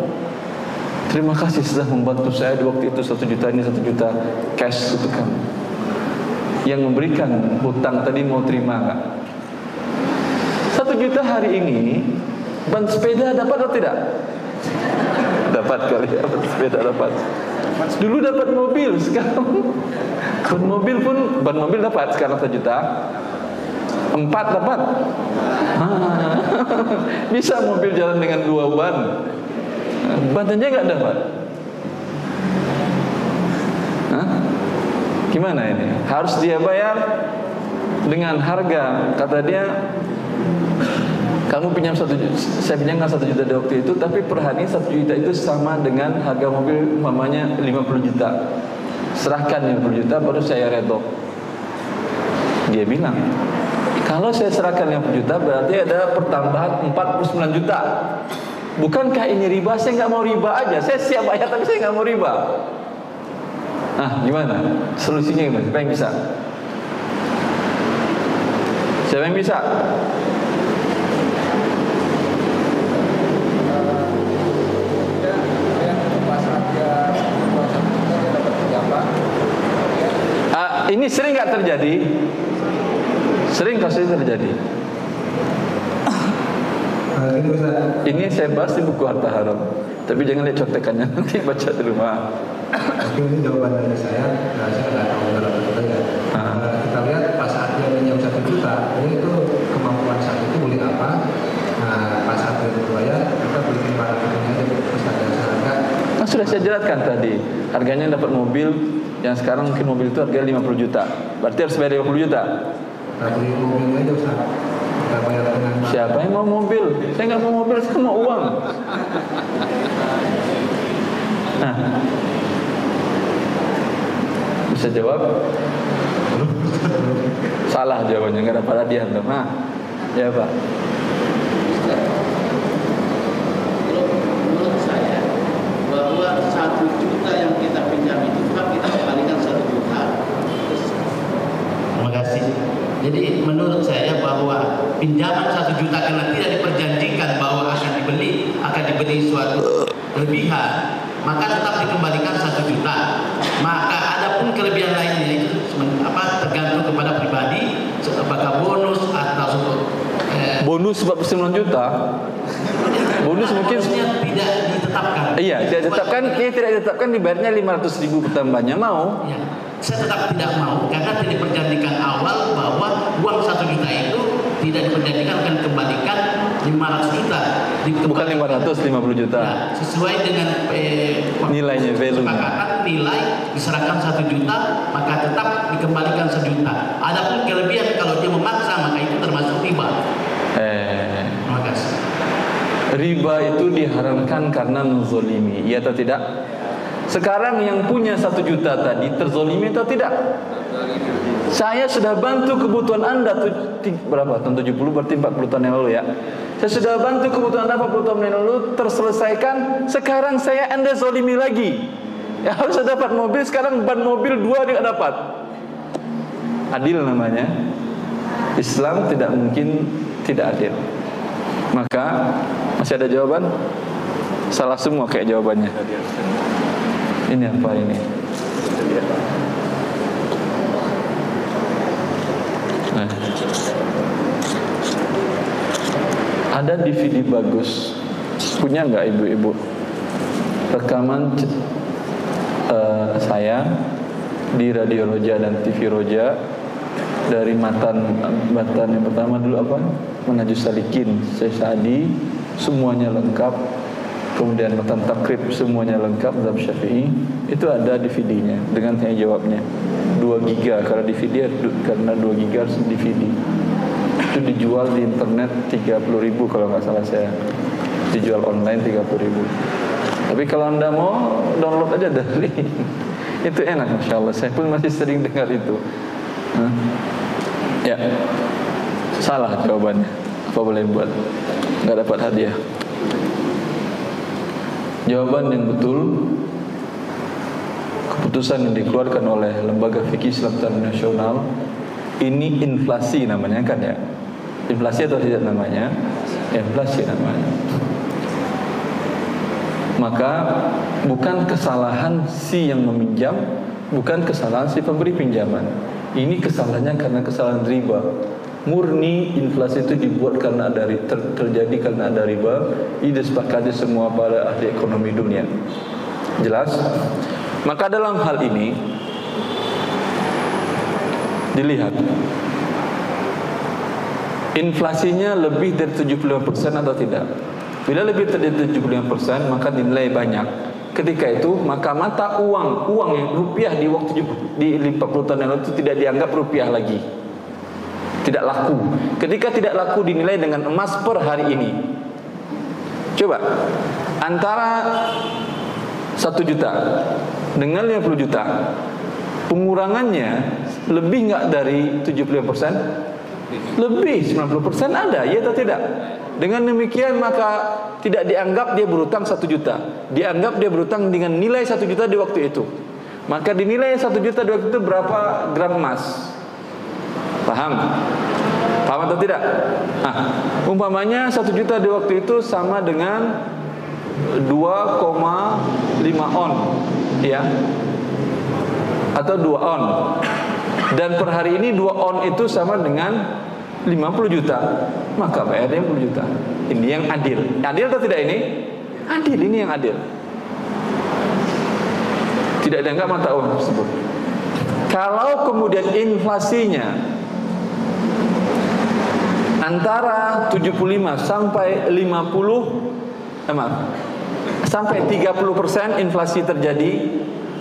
Terima kasih sudah membantu saya di waktu itu satu juta ini satu juta cash untuk kamu. Yang memberikan hutang tadi mau terima nggak? Satu juta hari ini ban sepeda dapat atau tidak? dapat kali ya ban sepeda dapat. Dulu dapat mobil sekarang ban mobil pun ban mobil dapat sekarang satu juta. Empat dapat. Bisa mobil jalan dengan dua ban. Bantunya nggak dapat. Gimana ini? Harus dia bayar dengan harga kata dia kamu pinjam satu juta, saya pinjamkan satu juta di waktu itu, tapi per hari satu juta itu sama dengan harga mobil mamanya 50 juta. Serahkan 50 juta, baru saya reto. Dia bilang, kalau saya serahkan 50 juta, berarti ada pertambahan 49 juta. Bukankah ini riba? Saya nggak mau riba aja. Saya siap bayar, tapi saya nggak mau riba. Nah, gimana? Solusinya gimana? Siapa yang bisa? Siapa yang bisa? Uh, ini sering nggak terjadi? Sering kasus terjadi. Ini saya bahas di buku Harta Haram. Tapi jangan lihat contekannya nanti baca di rumah. Ini jawaban dari saya. Nah, saya nggak tahu dalam betul ya. Nah, kita lihat pas saat dia pinjam satu juta, ini itu kemampuan saat itu beli apa? Nah, pas saat dia berbayar, kita beliin barang itu aja terus ada harga. Nah, sudah saya jelaskan tadi. Harganya dapat mobil yang sekarang mungkin mobil itu harganya 50 juta. Berarti harus bayar 50 juta. Siapa yang mau mobil? Saya nggak mau mobil, saya mau uang. Nah, bisa jawab? Salah jawabannya, nggak hadiah dong. Nah, ya pak. Menurut saya bahwa satu juta yang kita pinjam itu tetap kita kembalikan satu juta. Terus, Terima kasih. Jadi menurut saya bahwa pinjaman satu juta karena tidak diperjanjikan bahwa akan dibeli akan dibeli suatu kelebihan maka tetap dikembalikan satu juta. Maka adapun kelebihan lainnya itu apa tergantung kepada pribadi apakah bonus atau suatu eh, Bonus 49 juta. Bonus mungkin tidak ditetapkan. Iya, tidak ditetapkan, ini tidak ditetapkan dibayarnya 500 ribu pertambahannya mau. Ya, saya tetap tidak mau karena tidak diperjanjikan awal bahwa uang satu juta itu tidak diperjanjikan akan kembalikan 500 juta. Bukan 550 juta. Nah, sesuai dengan eh, Nilainya, kesepakatan nilai diserahkan satu juta maka tetap dikembalikan sejuta. Adapun kelebihan kalau dia memaksa maka itu termasuk riba. Eh, Terima kasih. riba itu diharamkan karena menzolimi, iya atau tidak? Sekarang yang punya satu juta tadi terzolimi atau tidak? Saya sudah bantu kebutuhan anda tu- ti- berapa tahun 70 berarti 40 tahun yang lalu ya. Saya sudah bantu kebutuhan anda 40 tahun yang lalu terselesaikan. Sekarang saya anda zolimi lagi. Ya harus dapat mobil sekarang ban mobil dua dia dapat. Adil namanya. Islam tidak mungkin tidak adil. Maka masih ada jawaban? Salah semua kayak jawabannya. Ini apa ini? Nah. Ada DVD bagus. Punya nggak ibu-ibu? Rekaman eh, saya di Radio Roja dan TV Roja dari matan matan yang pertama dulu apa? Manajus Salikin, Syekh Sa'di, semuanya lengkap. Kemudian matan takrib semuanya lengkap dalam Syafi'i. Itu ada DVD-nya dengan tanya jawabnya. 2 giga kalau DVD karena 2 giga harus DVD. Itu dijual di internet 30.000 kalau nggak salah saya. Dijual online 30.000. Tapi kalau anda mau download aja dari itu enak masya Allah. Saya pun masih sering dengar itu. Hah? Ya, salah jawabannya. Apa boleh buat? Nggak dapat hadiah. Jawaban yang betul keputusan yang dikeluarkan oleh lembaga fikih Islam Nasional ini inflasi namanya kan ya? Inflasi atau tidak namanya? Inflasi namanya. Maka bukan kesalahan si yang meminjam bukan kesalahan si pemberi pinjaman. Ini kesalahannya karena kesalahan riba murni inflasi itu dibuat karena ada ter, terjadi karena ada riba ini disepakati semua para ahli ekonomi dunia jelas maka dalam hal ini dilihat inflasinya lebih dari 75% atau tidak. Bila lebih dari 75% maka dinilai banyak. Ketika itu maka mata uang uang yang rupiah di waktu di 50 tahun yang lalu itu tidak dianggap rupiah lagi. Tidak laku. Ketika tidak laku dinilai dengan emas per hari ini. Coba antara satu juta dengan 50 juta pengurangannya lebih nggak dari 75 persen? Lebih 90 persen ada ya atau tidak? Dengan demikian maka tidak dianggap dia berutang satu juta. Dianggap dia berutang dengan nilai satu juta di waktu itu. Maka dinilai satu juta di waktu itu berapa gram emas paham? Paham atau tidak? Nah, umpamanya satu juta di waktu itu sama dengan 2,5 on ya. Atau 2 on. Dan per hari ini 2 on itu sama dengan 50 juta. Maka bayarnya 50 juta. Ini yang adil. Adil atau tidak ini? Adil. Ini yang adil. Tidak dianggap mata uang tersebut. Kalau kemudian inflasinya antara 75 sampai 50 eh, maaf sampai 30% inflasi terjadi,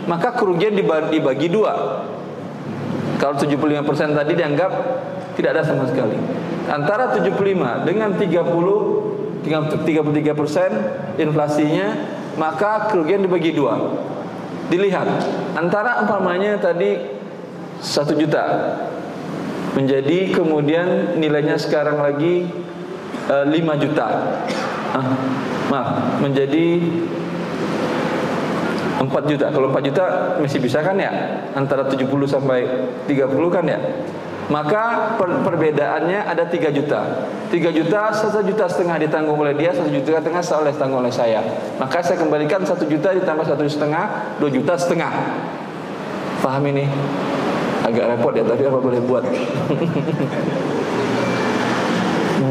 maka kerugian dibagi dua. Kalau 75% tadi dianggap tidak ada sama sekali. Antara 75 dengan 30 33% inflasinya, maka kerugian dibagi dua. Dilihat antara umpamanya tadi satu juta menjadi kemudian nilainya sekarang lagi e, eh, 5 juta. Ah, maaf menjadi 4 juta. Kalau 4 juta masih bisa kan ya? Antara 70 sampai 30 kan ya? Maka per perbedaannya ada 3 juta. 3 juta, 1 juta setengah ditanggung oleh dia, 1 juta setengah oleh tanggung oleh saya. Maka saya kembalikan 1 juta ditambah 1 setengah, 2 juta setengah. Paham ini? Agak repot ya, tapi apa boleh buat?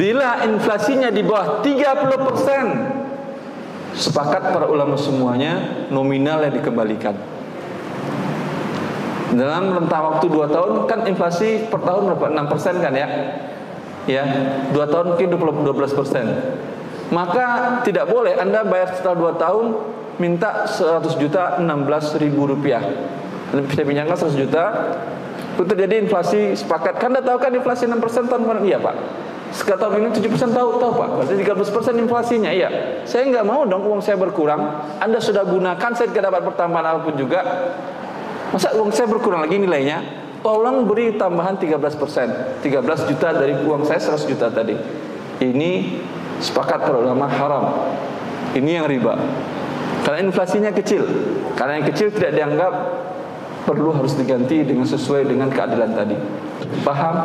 Bila inflasinya di bawah 30%, sepakat para ulama semuanya nominal yang dikembalikan. Dalam rentang waktu 2 tahun kan inflasi per tahun berapa? 6% kan ya? Ya, 2 tahun mungkin 12%. Maka tidak boleh Anda bayar setelah 2 tahun minta 100 juta 16 ribu rupiah. Saya pinjamkan 100 juta, itu terjadi inflasi sepakat. Kan Anda tahu kan inflasi 6% tahun kemarin? Iya Pak. Sekarang tahun ini 7% tahu tahu Pak. Berarti 13% inflasinya. Iya. Saya nggak mau dong uang saya berkurang. Anda sudah gunakan saya tidak dapat pertambahan apa pun juga. Masa uang saya berkurang lagi nilainya? Tolong beri tambahan 13%. 13 juta dari uang saya 100 juta tadi. Ini sepakat para ulama haram. Ini yang riba. Karena inflasinya kecil. Karena yang kecil tidak dianggap perlu harus diganti dengan sesuai dengan keadilan tadi. Paham?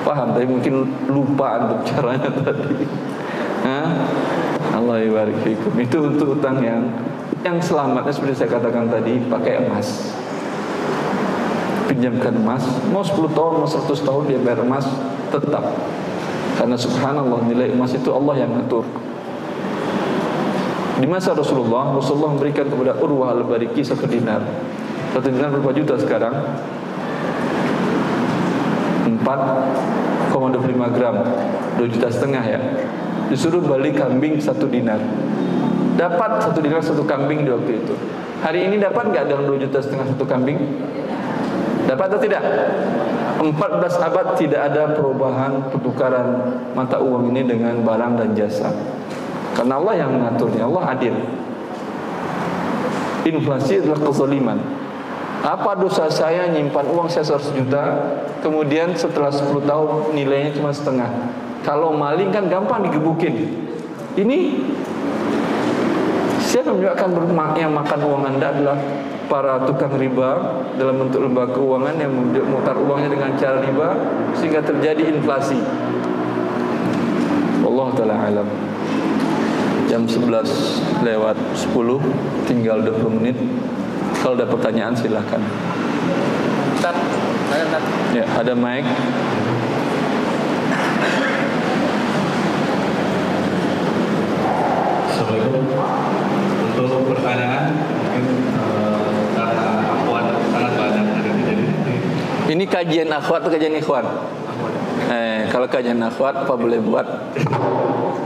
paham tapi mungkin lupa untuk caranya tadi. Allah ibarik fikum. Itu untuk utang yang yang selamatnya seperti saya katakan tadi pakai emas. Pinjamkan emas, mau 10 tahun, mau 100 tahun dia bayar emas tetap. Karena subhanallah nilai emas itu Allah yang ngatur. Di masa Rasulullah, Rasulullah memberikan kepada Urwah al-Bariki satu dinar. Satu dinar berapa juta sekarang? 4,25 gram. 2 juta setengah ya. Disuruh beli kambing satu dinar. Dapat satu dinar satu kambing di waktu itu. Hari ini dapat nggak dalam 2 juta setengah satu kambing? Dapat atau tidak? 14 abad tidak ada perubahan pertukaran mata uang ini dengan barang dan jasa. Karena Allah yang mengaturnya Allah adil. Inflasi adalah kezaliman apa dosa saya nyimpan uang saya 100 juta Kemudian setelah 10 tahun nilainya cuma setengah Kalau maling kan gampang digebukin Ini Siapa yang akan yang makan uang anda adalah para tukang riba dalam bentuk lembaga keuangan yang memutar uangnya dengan cara riba sehingga terjadi inflasi. Allah taala alam. Jam 11 lewat 10 tinggal 20 menit. Kalau ada pertanyaan silahkan. Tat, ada tat. Ya, ada mic. Assalamualaikum. Untuk pertanyaan mungkin eh, karena akhwat sangat banyak ada di jadi Ini kajian akhwat atau kajian ikhwan? Eh, kalau kajian akhwat apa boleh buat?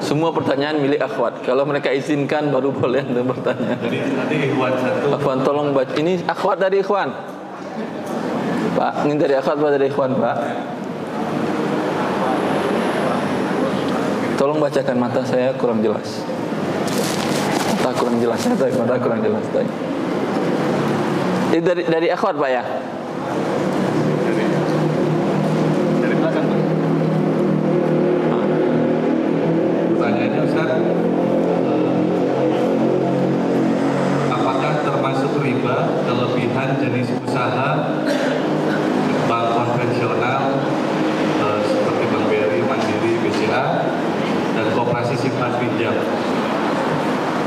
Semua pertanyaan milik akhwat. Kalau mereka izinkan baru boleh anda bertanya. Jadi nanti ikhwan satu Akhwan tolong baca. Ini akhwat dari ikhwan. Pak, ini dari akhwat apa dari ikhwan, Pak? Tolong bacakan mata saya kurang jelas. Mata kurang jelas mata kurang jelas. Ini dari dari akhwat, Pak ya? Dari belakang tuh. pertanyaannya Ustaz eh, apakah termasuk riba kelebihan jenis usaha bank konvensional eh, seperti Bank BRI, Mandiri, BCA dan koperasi simpan pinjam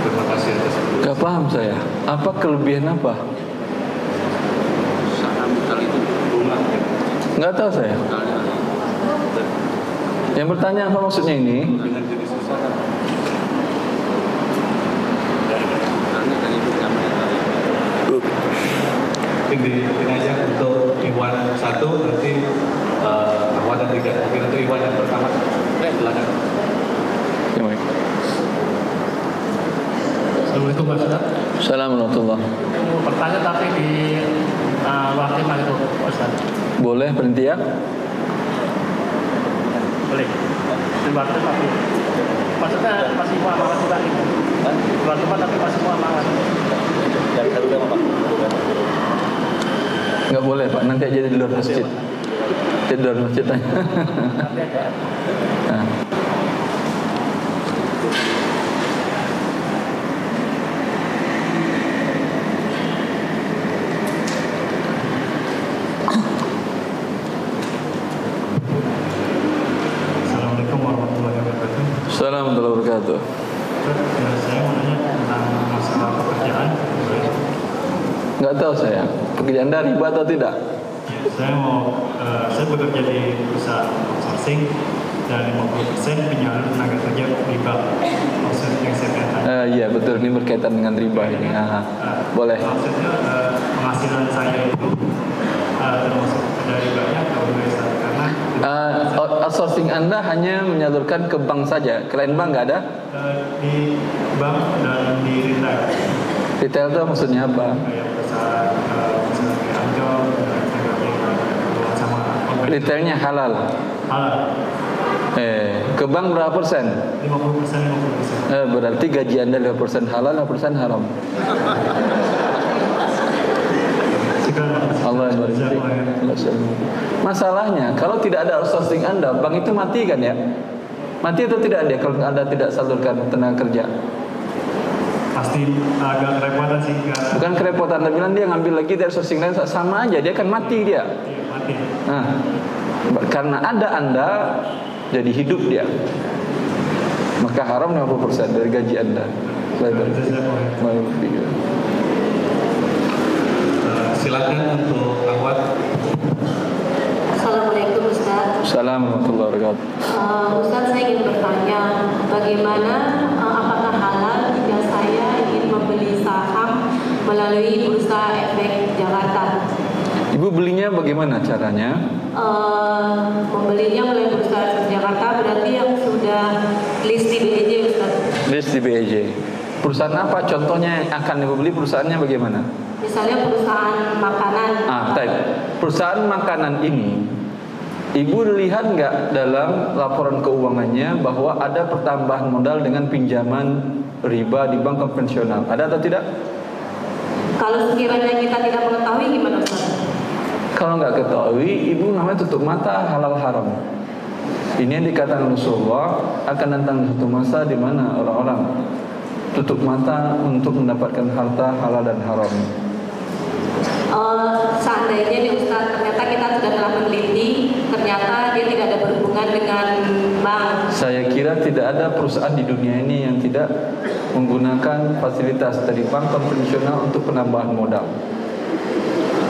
terima kasih atas Gak paham saya. Apa kelebihan apa? Nggak tahu saya. Yang bertanya apa maksudnya ini? kan aja untuk Iwan satu nanti eh, Iwan yang tiga mungkin untuk Iwan yang pertama eh silakan Ya, baik. Assalamualaikum Pak. Assalamualaikum warahmatullahi bertanya tapi di uh, wakil itu Pak Ustaz. Boleh berhenti ya? Boleh. Di wakil tapi maksudnya masih mau amanat juga. Di wakil tapi masih mau amanat. Dari satu lima pak. Nggak boleh Pak, nanti aja di luar masjid. Di luar masjid aja. Nah. Assalamualaikum warahmatullahi wabarakatuh Assalamualaikum warahmatullahi wabarakatuh. Ustaz, ya, saya mau nanya tentang masalah pekerjaan boleh? Nggak tahu saya. Pekerjaan dari riba atau tidak? Ya, saya mau eh, saya bekerja di perusahaan outsourcing dan 50% penyalur tenaga kerja riba maksud yang saya katakan Eh, iya betul ini berkaitan dengan riba ini. Ah, boleh. maksudnya eh, penghasilan saya itu eh, termasuk dari banyak atau enggak Ustaz? karena Ah, out- outsourcing Anda hanya menyalurkan ke bank saja. Klien bank nggak ada? di bank dan di retail Retail itu maksudnya apa? eh. Retailnya halal. halal Eh, ke bank berapa persen? 50% 50% Eh, berarti gaji Anda 5% halal, 5% haram. Masalahnya, kalau tidak ada outsourcing Anda, bank itu mati kan ya? Mati atau tidak dia kalau Anda tidak salurkan tenaga kerja? pasti agak kerepotan sih Bukan kerepotan, Anda bilang dia ngambil lagi dari outsourcing lain sama aja, dia akan mati dia. iya, mati Nah, karena ada Anda, jadi hidup dia. Maka haram 50% dari gaji Anda. Eh, silakan untuk awat Assalamualaikum Ustaz. Assalamualaikum warahmatullahi wabarakatuh. Uh, Ustaz saya ingin bertanya bagaimana uh, apakah halal jika saya ingin membeli saham melalui Bursa Efek Jakarta? Ibu belinya bagaimana caranya? Uh, membelinya melalui Bursa Efek Jakarta berarti yang sudah list di BEJ Ustaz. List di BEJ. Perusahaan apa? Contohnya yang akan ibu beli perusahaannya bagaimana? Misalnya perusahaan makanan. Ah, type. Perusahaan makanan ini, ibu lihat nggak dalam laporan keuangannya bahwa ada pertambahan modal dengan pinjaman riba di bank konvensional? Ada atau tidak? Kalau sekiranya kita tidak mengetahui gimana Ustaz? Kalau nggak ketahui, ibu namanya tutup mata halal haram. Ini yang dikatakan Rasulullah akan datang satu masa di mana orang-orang tutup mata untuk mendapatkan harta halal dan haram. Uh, seandainya nih Ustaz ternyata kita sudah telah meneliti ternyata dia tidak ada berhubungan dengan bank. Saya kira tidak ada perusahaan di dunia ini yang tidak menggunakan fasilitas dari bank konvensional untuk penambahan modal.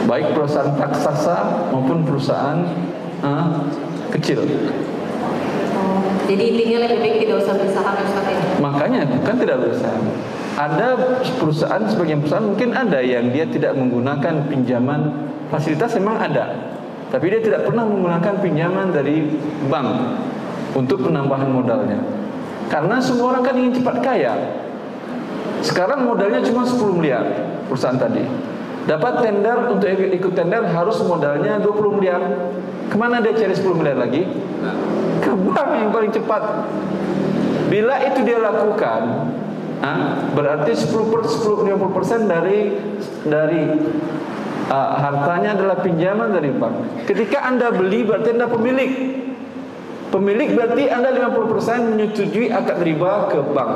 Baik perusahaan raksasa maupun perusahaan uh, kecil. Jadi intinya lebih baik tidak usah bersaham Ustaz ya. Makanya bukan tidak bersaham. Ada perusahaan sebagian perusahaan mungkin ada yang dia tidak menggunakan pinjaman fasilitas memang ada. Tapi dia tidak pernah menggunakan pinjaman dari bank untuk penambahan modalnya. Karena semua orang kan ingin cepat kaya. Sekarang modalnya cuma 10 miliar perusahaan tadi. Dapat tender untuk ikut tender harus modalnya 20 miliar. Ke mana dia cari 10 miliar lagi? Ke bank yang paling cepat. Bila itu dia lakukan, ah, berarti 10 per 10 50 persen dari dari uh, hartanya adalah pinjaman dari bank. Ketika anda beli berarti anda pemilik. Pemilik berarti anda 50% menyetujui akad riba ke bank.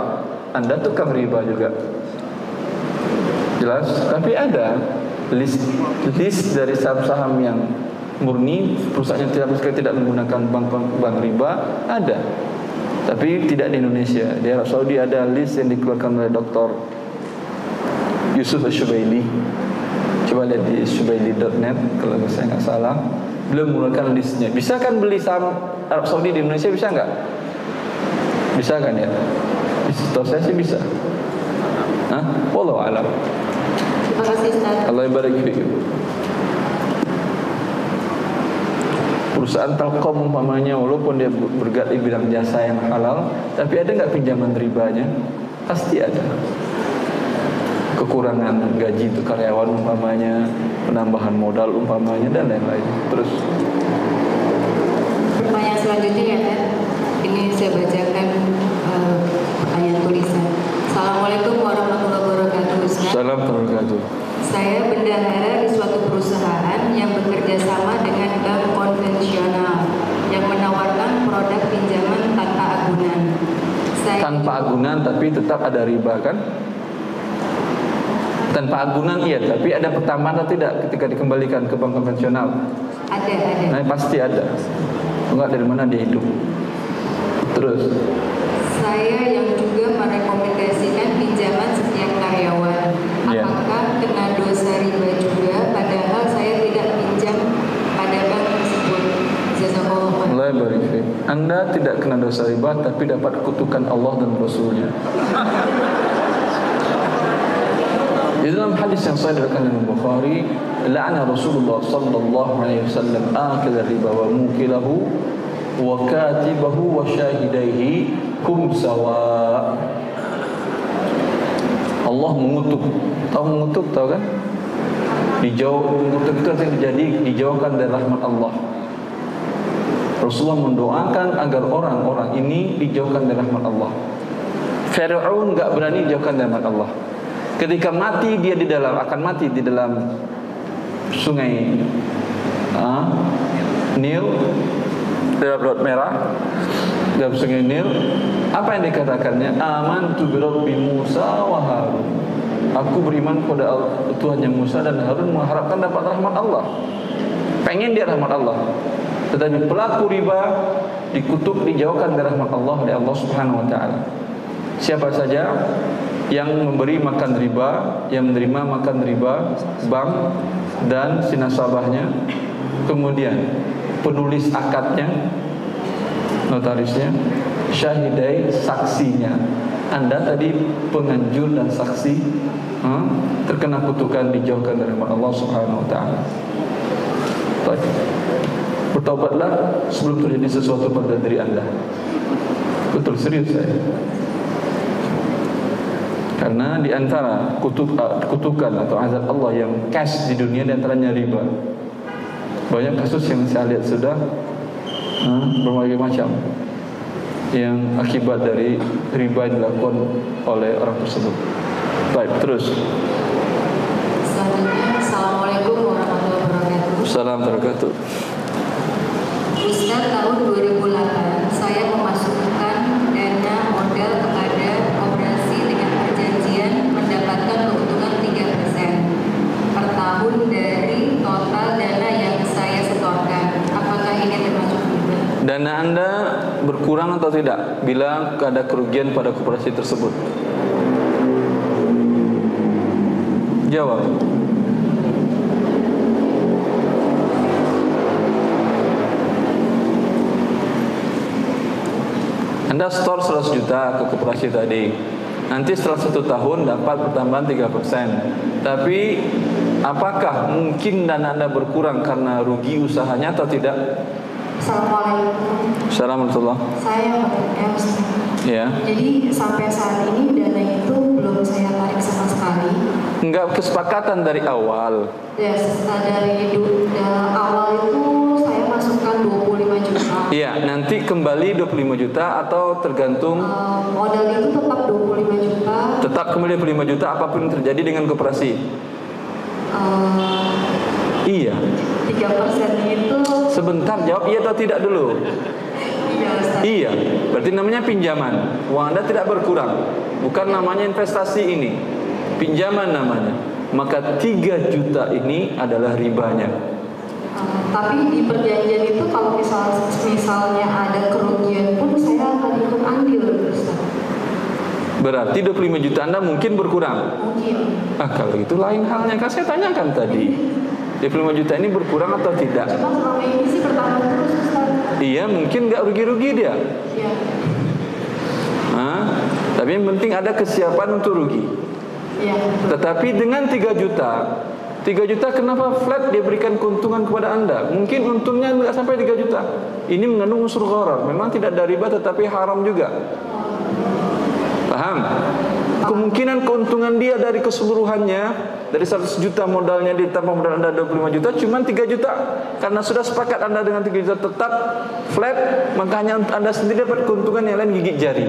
Anda tukang riba juga. Jelas? Tapi ada list list dari saham-saham yang murni perusahaan yang tidak sekali tidak menggunakan bank, bank bank riba ada. Tapi tidak di Indonesia. Di Arab Saudi ada list yang dikeluarkan oleh Dr. Yusuf Ashubaili. Coba lihat di shubaili.net kalau saya nggak salah. Belum mengeluarkan listnya. Bisa kan beli saham Arab Saudi di Indonesia bisa nggak? Bisa kan ya? Tahu saya sih bisa. Hah? Wallahu alam. Terima kasih Ustaz. Allah barik fiik. Perusahaan Telkom umpamanya walaupun dia bergerak di bidang jasa yang halal, tapi ada nggak pinjaman ribanya? Pasti ada. Kekurangan gaji untuk karyawan umpamanya, penambahan modal umpamanya dan lain-lain. Terus Pertanyaan selanjutnya ya Ted. Ini saya bacakan uh, pertanyaan tulisan. Assalamualaikum warahmatullahi wabarakatuh. Ustaz. salam wabarakatuh. Saya bendahara di suatu perusahaan yang bekerja sama konvensional yang menawarkan produk pinjaman tanpa agunan. Saya Tanpa agunan tapi tetap ada riba kan? Tanpa agunan iya, tapi ada pertambahan atau tidak ketika dikembalikan ke bank konvensional? ada ada. Nah, pasti ada. Enggak dari mana dia hidup. Terus Saya yang juga merekomendasikan pinjaman setiap karyawan. Iya. Apakah kena dosa riba juga padahal saya tidak pinjam pada bank tersebut? Jazakallah khair. Allah barik fiik. Anda tidak kena dosa riba tapi dapat kutukan Allah dan Rasulnya. Di dalam hadis yang saya diriwayatkan Imam Bukhari, la'ana Rasulullah sallallahu alaihi wasallam akil riba wa mukilahu wa katibahu wa syahidaihi kum sawa. Allah mengutuk. Tahu mengutuk tahu kan? Dijauh mengutuk itu artinya terjadi dijauhkan dari rahmat Allah. Rasulullah mendoakan agar orang-orang ini dijauhkan dari rahmat Allah. Fir'aun enggak berani dijauhkan dari rahmat Allah. Ketika mati dia di dalam akan mati di dalam sungai ah, Nil. Dalam laut merah. Dalam sungai Nil. Apa yang dikatakannya? Aman tu bi Musa wa Harun. Aku beriman kepada Al- Tuhannya Musa dan Harun mengharapkan dapat rahmat Allah. Pengen dia rahmat Allah tetapi pelaku riba dikutuk dijauhkan dari rahmat Allah oleh Allah Subhanahu wa taala siapa saja yang memberi makan riba, yang menerima makan riba bank dan si nasabahnya, kemudian penulis akadnya, notarisnya, syahidai saksinya. Anda tadi penganjur dan saksi hmm, terkena kutukan dijauhkan dari Allah Subhanahu wa taala. Bertaubatlah sebelum terjadi sesuatu pada diri Anda. Betul serius saya. Karena di antara kutuk, uh, kutukan atau azab Allah yang cash di dunia di antaranya riba. Banyak kasus yang saya lihat sudah uh, berbagai macam yang akibat dari riba yang dilakukan oleh orang tersebut. Baik, terus. Selanjutnya, Assalamualaikum warahmatullahi wabarakatuh. Salam terkatuh. Sejak tahun 2008, saya memasukkan dana modal kepada koperasi dengan perjanjian mendapatkan keuntungan 3% per tahun dari total dana yang saya setorkan. Apakah ini termasuk? Dana Anda berkurang atau tidak bila ada kerugian pada koperasi tersebut? Jawab. Anda store 100 juta ke koperasi tadi. Nanti setelah satu tahun dapat pertambahan 3%. Tapi apakah mungkin dana Anda berkurang karena rugi usahanya atau tidak? Assalamualaikum. Assalamualaikum. Saya. Ya. Jadi sampai saat ini dana itu belum saya tarik sama sekali. Enggak kesepakatan dari awal. Ya, dari awal itu Iya, nanti kembali 25 juta atau tergantung uh, modal itu tetap 25 juta. Tetap kembali 25 juta apa pun yang terjadi dengan koperasi. Uh, iya. 3% itu Sebentar jawab iya atau tidak dulu. Iya, Ustaz. Iya, berarti namanya pinjaman. Uang Anda tidak berkurang. Bukan namanya investasi ini. Pinjaman namanya. Maka 3 juta ini adalah ribanya. Uh, tapi di perjanjian itu kalau misal, misalnya ada kerugian pun saya akan ikut andil Ustaz. Berarti 25 juta Anda mungkin berkurang. Mungkin. Ah, kalau itu lain halnya. Kan saya tanyakan tadi. 25 juta ini berkurang atau tidak? Cuma selama ini sih bertambah terus Ustaz. Iya, mungkin nggak rugi-rugi dia. Iya. Hah? Tapi yang penting ada kesiapan untuk rugi. Iya. Tetapi dengan 3 juta, 3 juta kenapa flat dia berikan keuntungan kepada Anda? Mungkin untungnya nggak sampai 3 juta. Ini mengandung unsur gharar. Memang tidak dari riba tetapi haram juga. Paham? Kemungkinan keuntungan dia dari keseluruhannya dari 100 juta modalnya ditambah modal Anda 25 juta cuma 3 juta. Karena sudah sepakat Anda dengan 3 juta tetap flat, makanya Anda sendiri dapat keuntungan yang lain gigit jari.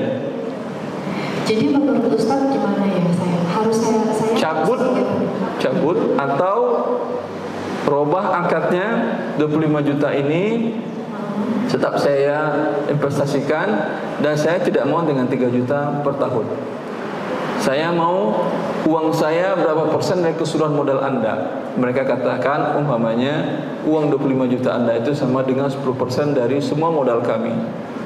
Jadi menurut Ustaz gimana ya saya? Harus saya saya cabut cabut atau robah akadnya 25 juta ini tetap saya investasikan dan saya tidak mau dengan 3 juta per tahun. Saya mau uang saya berapa persen dari keseluruhan modal Anda. Mereka katakan umpamanya uang 25 juta Anda itu sama dengan 10 persen dari semua modal kami.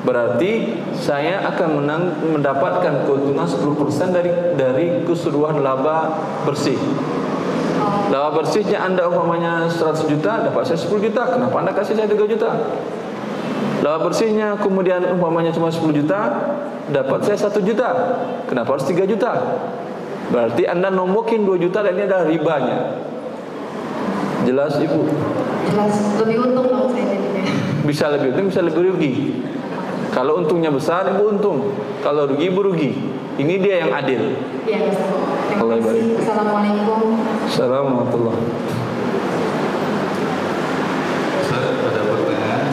Berarti saya akan menang, mendapatkan keuntungan 10 persen dari dari keseluruhan laba bersih. Laba bersihnya Anda umpamanya 100 juta, dapat saya 10 juta. Kenapa Anda kasih saya 3 juta? Laba bersihnya kemudian umpamanya cuma 10 juta, dapat saya 1 juta. Kenapa harus 3 juta? Berarti Anda nombokin 2 juta dan ini adalah ribanya. Jelas Ibu? Jelas, lebih untung dong saya jadinya. Bisa lebih untung, bisa lebih rugi. Kalau untungnya besar, Ibu untung. Kalau rugi, Ibu rugi. Ini dia yang adil. Iya, Ustaz. Terima Allah kasih. Assalamualaikum. Assalamualaikum Saya ada pertanyaan,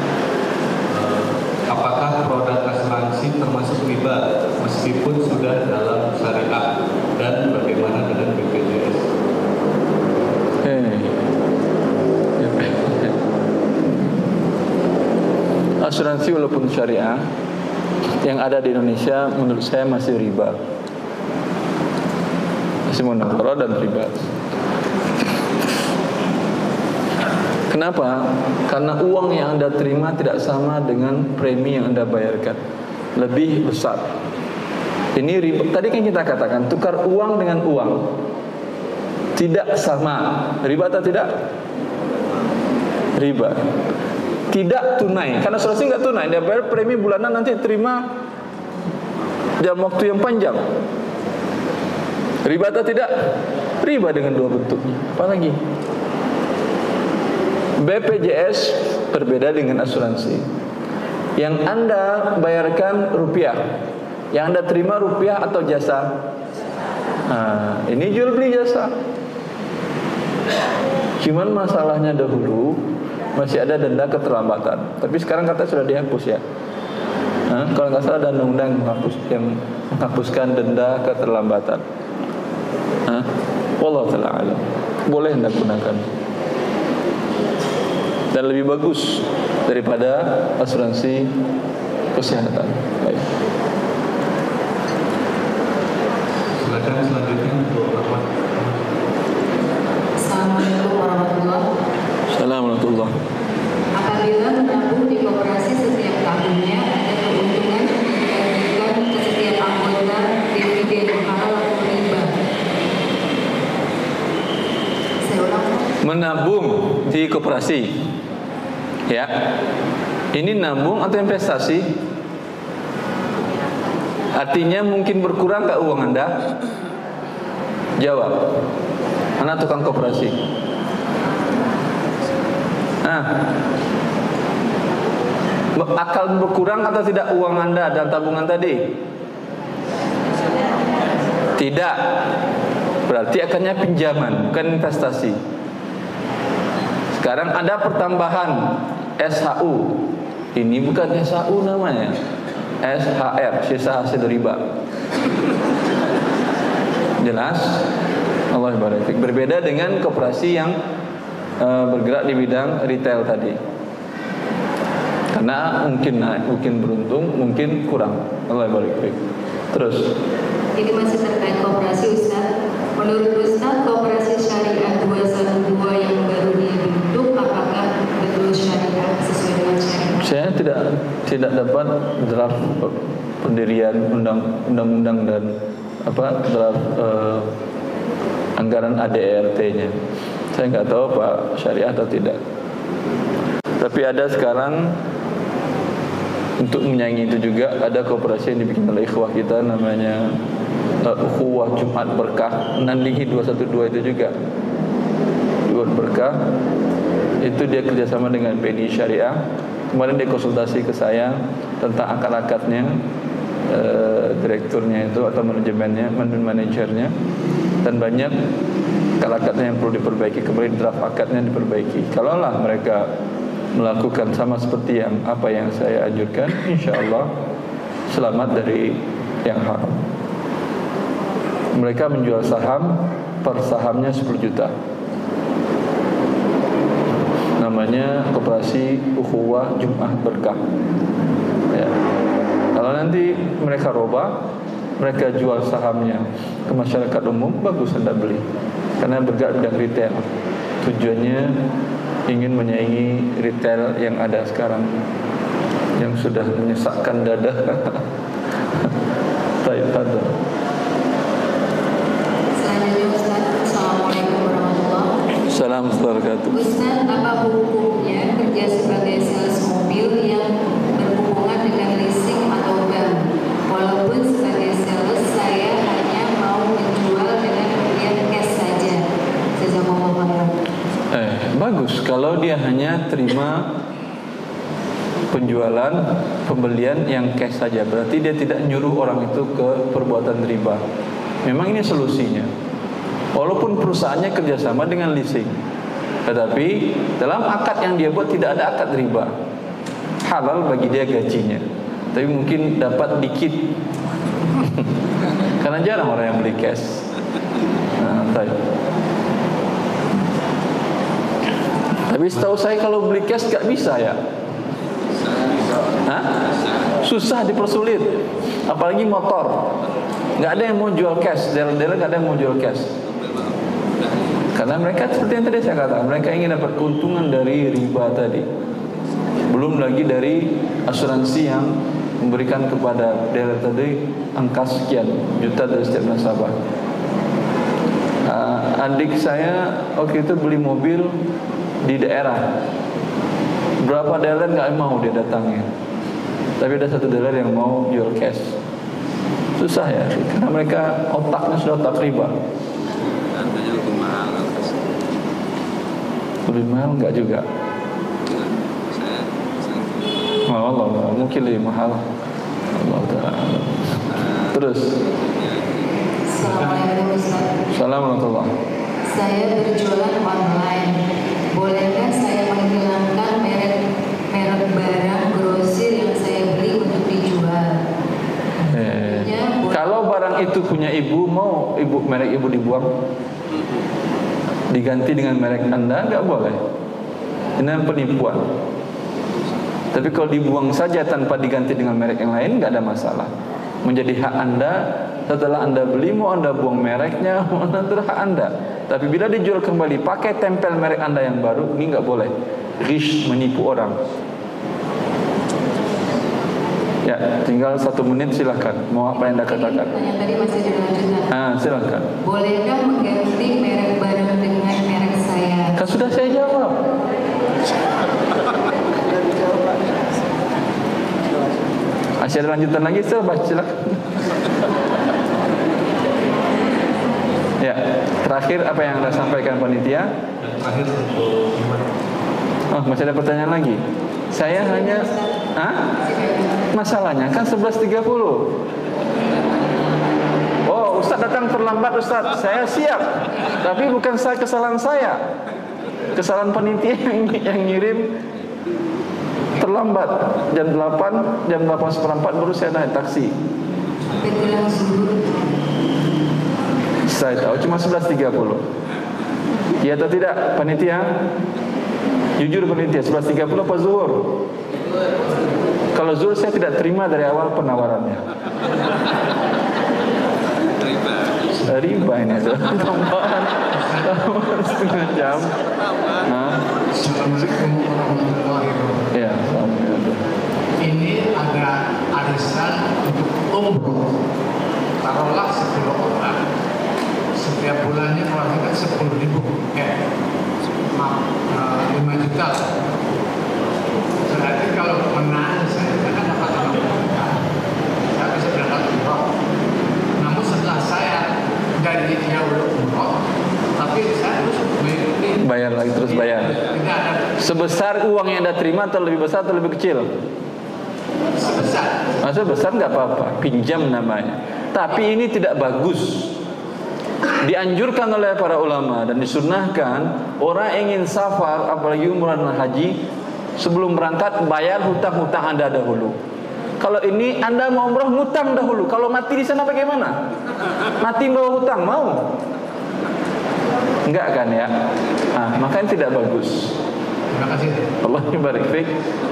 eh, apakah produk asuransi termasuk riba meskipun sudah dalam syariah dan bagaimana dengan BPJS? Eh. Asuransi walaupun syariah yang ada di Indonesia menurut saya masih riba. Masih monopol dan riba. Kenapa? Karena uang yang Anda terima tidak sama dengan premi yang Anda bayarkan. Lebih besar. Ini riba. Tadi kan kita katakan tukar uang dengan uang tidak sama. Riba atau tidak? Riba. Tidak tunai. Karena asuransi nggak tunai. Dia bayar premi bulanan nanti terima dalam waktu yang panjang. Riba atau tidak? Riba dengan dua bentuknya. Apa lagi? BPJS berbeda dengan asuransi. Yang Anda bayarkan rupiah. Yang Anda terima rupiah atau jasa? Nah, ini jual beli jasa. Cuman masalahnya dahulu masih ada denda keterlambatan. Tapi sekarang kata sudah dihapus ya. Nah, kalau nggak salah ada undang-undang menghapus yang menghapuskan denda keterlambatan. Nah, Wallahu taala alam. Boleh anda gunakan. Dan lebih bagus daripada asuransi kesehatan. Baik. Silakan selanjutnya untuk Rahmat. Assalamualaikum warahmatullahi Assalamualaikum warahmatullahi Apabila menabung di koperasi setiap tahunnya ada keuntungan menabung koperasi. Ya. Ini nabung atau investasi? Artinya mungkin berkurang nggak uang Anda? Jawab. Anak tukang koperasi. Ah. Akal berkurang atau tidak uang Anda dan tabungan tadi? Tidak. Berarti akannya pinjaman, bukan investasi. Sekarang ada pertambahan SHU. Ini bukan SHU namanya. SHR, sisa hasil riba. Jelas? Allah barik. Berbeda dengan koperasi yang uh, bergerak di bidang retail tadi. Karena mungkin naik, mungkin beruntung, mungkin kurang. Allah barik. Terus. Ini masih terkait koperasi Ustaz. Menurut Ustaz, koperasi syariah 212 yang baru dibentuk apakah betul syariah sesuai dengan syariah? Saya tidak tidak dapat draft pendirian undang-undang dan apa draft uh, anggaran ADRT-nya. Saya nggak tahu Pak syariah atau tidak. Tapi ada sekarang untuk menyaingi itu juga ada kooperasi yang dibikin oleh ikhwah kita namanya uh, Jumat Berkah menandingi 212 itu juga Jumat Berkah itu dia kerjasama dengan PNI Syariah kemarin dia konsultasi ke saya tentang akad-akadnya uh, direkturnya itu atau manajemennya manajernya. Dan banyak akad-akadnya yang perlu diperbaiki. Kembali draft akadnya diperbaiki. Kalaulah mereka melakukan sama seperti yang apa yang saya anjurkan insya Allah selamat dari yang haram. Mereka menjual saham per sahamnya 10 juta namanya koperasi ukhuwah Jum'ah Berkah. Ya. kalau nanti mereka roba mereka jual sahamnya ke masyarakat umum bagus anda beli. Karena bergerak bidang retail. Tujuannya ingin menyaingi retail yang ada sekarang. Yang sudah menyesakkan dada. Baik, Fadl. Salam wabarakatuh. Ustaz, apa hukumnya kerja sebagai sales mobil yang berhubungan dengan leasing atau bank? Walaupun sebagai sales saya hanya mau menjual dengan pembelian cash saja. Jazakumullah Eh, bagus kalau dia hanya terima penjualan pembelian yang cash saja berarti dia tidak nyuruh orang itu ke perbuatan riba memang ini solusinya Walaupun perusahaannya kerjasama dengan leasing Tetapi dalam akad yang dia buat tidak ada akad riba. Halal bagi dia gajinya. Tapi mungkin dapat dikit. Karena jarang orang yang beli cash. Nah, Tapi setahu saya kalau beli cash gak bisa ya? Hah? Susah dipersulit. Apalagi motor. Gak ada yang mau jual cash. Dealer-dealer gak ada yang mau jual cash karena mereka seperti yang tadi saya katakan, mereka ingin dapat keuntungan dari riba tadi. Belum lagi dari asuransi yang memberikan kepada dealer tadi angka sekian juta dari setiap nasabah. Uh, adik saya waktu itu beli mobil di daerah. Berapa dealer nggak mau dia datangnya. Tapi ada satu dealer yang mau jual cash. Susah ya, karena mereka otaknya sudah otak riba. Lebih mahal enggak juga? Oh, Allah, mungkin lebih mahal. Allah Ta'ala terus? Assalamualaikum Saya berjualan online. Bolehkah saya menghilangkan merek merek barang grosir yang saya beli untuk dijual? Eh, kalau barang itu punya ibu, mau ibu merek ibu dibuang? Diganti dengan merek anda nggak boleh ini penipuan tapi kalau dibuang saja tanpa diganti dengan merek yang lain nggak ada masalah menjadi hak anda setelah anda beli mau anda buang mereknya mau anda hak anda tapi bila dijual kembali pakai tempel merek anda yang baru ini nggak boleh rish menipu orang Ya, tinggal satu menit silakan. Mau apa yang anda katakan? Yang tadi masih dilanjutkan. Ah, silakan. Bolehkah mengganti merek barang dengan merek saya? Kan sudah saya jawab. Masih ada lanjutan lagi, Sir? Baca silakan. ya, terakhir apa yang anda sampaikan panitia? Dan terakhir untuk? Oh, masih ada pertanyaan lagi. Saya hanya Hah? Masalahnya kan 11.30 Oh Ustaz datang terlambat Ustaz Saya siap Tapi bukan saya kesalahan saya Kesalahan panitia yang, yang ngirim Terlambat Jam 8 Jam 8 seperempat baru saya naik taksi. Saya tahu cuma 11.30 Iya atau tidak panitia? Jujur panitia 11.30 apa zuhur? Kalau zuhur saya tidak terima dari awal penawarannya Riba ini Tambahan Tambahan setengah jam Hah? Assalamualaikum warahmatullahi wabarakatuh. Ya, Assalamualaikum. Ini ada arisan untuk umroh. Taruhlah 10 orang. Setiap bulannya keluarga sepuluh ribu. Eh, maaf, eh, 5 juta. Berarti kalau menang saya akan dapat 50 juta. Saya bisa berangkat umroh. Namun setelah saya dari jauh umroh, tapi saya terus mengikuti Bayar lagi terus bayar tidak ada Sebesar uang yang anda terima atau lebih besar atau lebih kecil? Sebesar Masa besar nggak apa-apa, pinjam namanya. Tapi ini tidak bagus. Dianjurkan oleh para ulama dan disunahkan orang ingin safar apalagi umrah dan haji sebelum berangkat bayar hutang-hutang anda dahulu. Kalau ini anda mau umrah ngutang dahulu. Kalau mati di sana bagaimana? Mati bawa hutang mau? Enggak kan ya? Ah, makanya tidak bagus. Terima kasih Allah barik fiik.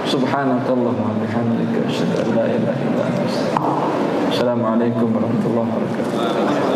Subhanakallahumma bihamdika asyhadu an la ilaha illa anta. Assalamualaikum warahmatullahi wabarakatuh.